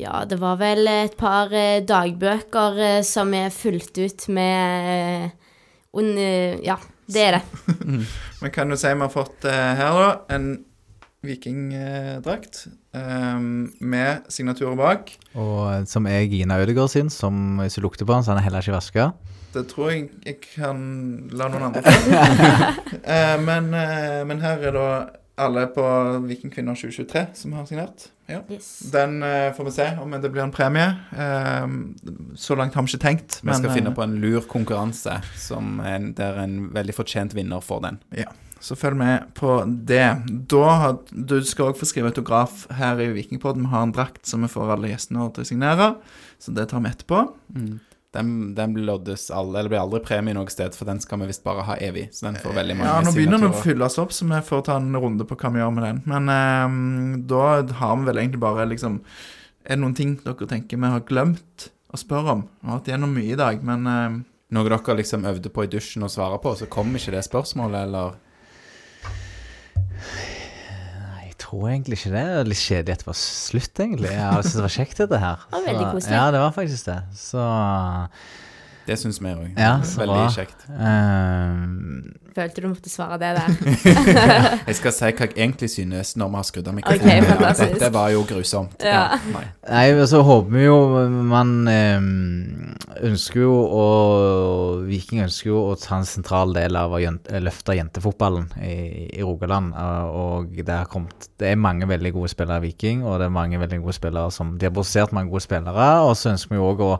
Ja, det var vel et par eh, dagbøker eh, som er fulgt ut med eh, Ja, det er det. Men kan du si vi har fått her, da, en vikingdrakt med signaturer bak. Og som er Gina Ødegaard sin, som hvis du lukter på den, så er den heller ikke vaska. Det tror jeg jeg kan la noen andre få. men, men her er da alle på Vikingkvinner 2023 som har signert. Ja. Yes. Den uh, får vi se om det blir en premie. Uh, så langt har vi ikke tenkt. Vi skal men, finne eh, på en lur konkurranse som en, der en veldig fortjent vinner får den. Ja, Så følg med på det. Da har, du skal òg få skrive autograf her i Vikingpodden. Vi har en drakt som vi får alle gjestene til å signere, så det tar vi etterpå. Den, den loddes alle, eller blir aldri premie noe sted, for den skal vi visst bare ha evig. Så den får veldig mange Ja, Nå begynner den å fylles opp, så vi får ta en runde på hva vi gjør med den. Men eh, da har vi vel egentlig bare liksom Er det noen ting dere tenker vi har glemt å spørre om? Vi har hatt gjennom mye i dag, men eh, Noe dere liksom øvde på i dusjen å svare på, så kom ikke det spørsmålet, eller tror egentlig ikke det. Det er litt kjedelig at det var slutt, egentlig. Jeg syntes det var kjekt, dette her. Det var veldig koselig. Ja, det var faktisk det. Så Det syns vi òg. Ja, Veldig bra. kjekt. ehm, Følte du måtte svare det der. Jeg skal si hva jeg egentlig synes når vi har skrudd av mikrofonen. Okay, Dette var jo grusomt. Ja. nei. Nei, så håper vi jo Man ehm, ønsker jo å Viking ønsker jo å ta en sentral del av å løfte jentefotballen i, i Rogaland. eh, Og det har kommet Det er mange veldig gode spillere i Viking, og det er mange veldig gode spillere som De har produsert mange gode spillere, og så ønsker vi jo òg å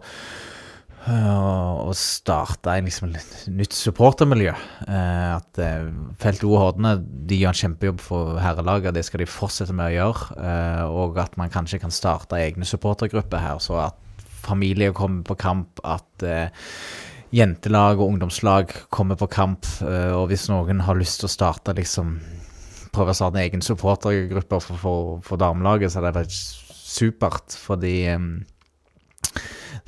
øh, å starte en liksom nytt supportermiljø. Eh, at eh, Felt O Hordene de gjør en kjempejobb for herrelaget, det skal de fortsette med å gjøre. Eh, og at man kanskje kan starte egne supportergrupper her, så at familier kommer på kamp. At eh, jentelag og ungdomslag kommer på kamp. Eh, og hvis noen har lyst til å starte liksom prøve å starte en egen supportergruppe for, for, for damelaget, så er det supert. Fordi eh,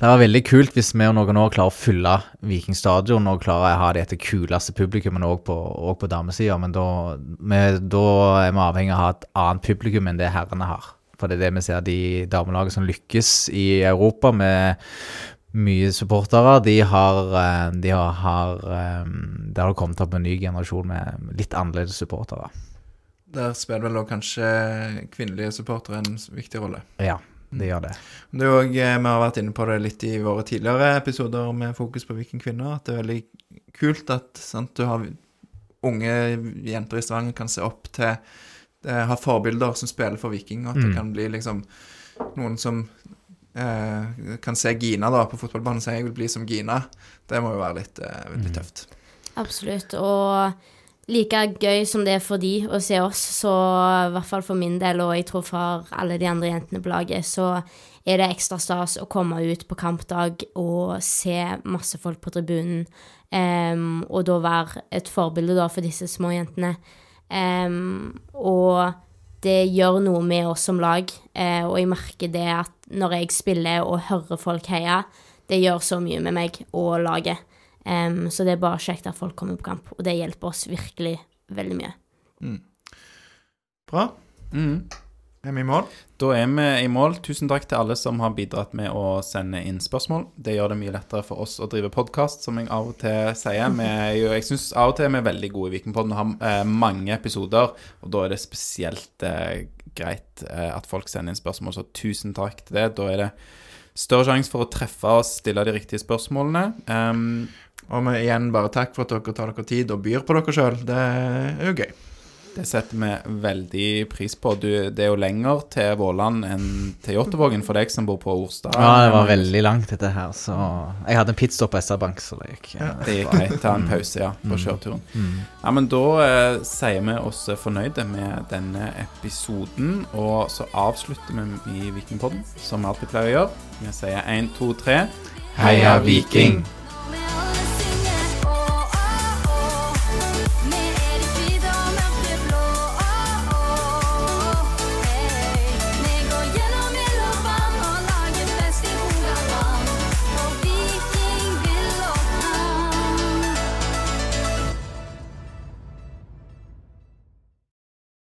det var veldig kult hvis vi og noen år klarer å fylle Viking stadion og klarer å ha dette kuleste publikummet òg på, på damesida, men da, da er vi avhengig av å ha et annet publikum enn det herrene har. For det er det vi ser de damelagene som lykkes i Europa med mye supportere, de har, eh, de har, har Det har kommet opp en ny generasjon med litt annerledes supportere. Der spiller vel òg kanskje kvinnelige supportere en viktig rolle. Ja, det gjør det. Det er også, eh, Vi har vært inne på det litt i våre tidligere episoder med fokus på vikingkvinner. At det er veldig kult at sant, du har unge jenter i Stavanger kan se opp til eh, Ha forbilder som spiller for Viking, og at det Mm. kan bli liksom noen som eh, kan se Gina da på fotballbanen og si 'jeg vil bli som Gina'. Det må jo være litt, eh, veldig Mm. tøft. Absolutt. Og like gøy som det er for de å se oss, så i hvert fall for min del, og jeg tror for alle de andre jentene på laget, så er det ekstra stas å komme ut på kampdag og se masse folk på tribunen, um, og da være et forbilde da for disse små jentene. Um, og det gjør noe med oss som lag, uh, og jeg merker det at når jeg spiller og hører folk heie, det gjør så mye med meg og laget. Em, så det er bare kjekt at folk kommer på kamp, og det hjelper oss virkelig veldig mye. Bra. Mm. Er vi i mål? Da er vi i mål. Tusen takk til alle som har bidratt med å sende inn spørsmål. Det gjør det mye lettere for oss å drive podkast, som jeg av og til sier. Vi jeg syns av og til vi er veldig gode i Vikingpodden og har eh, mange episoder, og da er det spesielt eh, greit eh, at folk sender inn spørsmål, så tusen takk til det. Da er det større sjanse for å treffe og stille de riktige spørsmålene. Um, Og vi, igjen bare takk for at dere tar dere tid og byr på dere sjøl. Det er jo gøy. Det setter vi veldig pris på. Du, det er jo lenger til Våland enn til Jåttåvågen for deg som bor på Orstad. Ja, det var veldig langt, dette her, så Jeg hadde en pitstop på SR-Bank, så det gikk. Ja. Det gikk greit. Ta en pause, ja, på kjøreturen. Mm. Ja, men da eh, sier vi oss fornøyde med denne episoden, og så avslutter vi i Vikingpodden, som vi alltid pleier å gjøre. Vi sier én, to, tre. Heia Viking!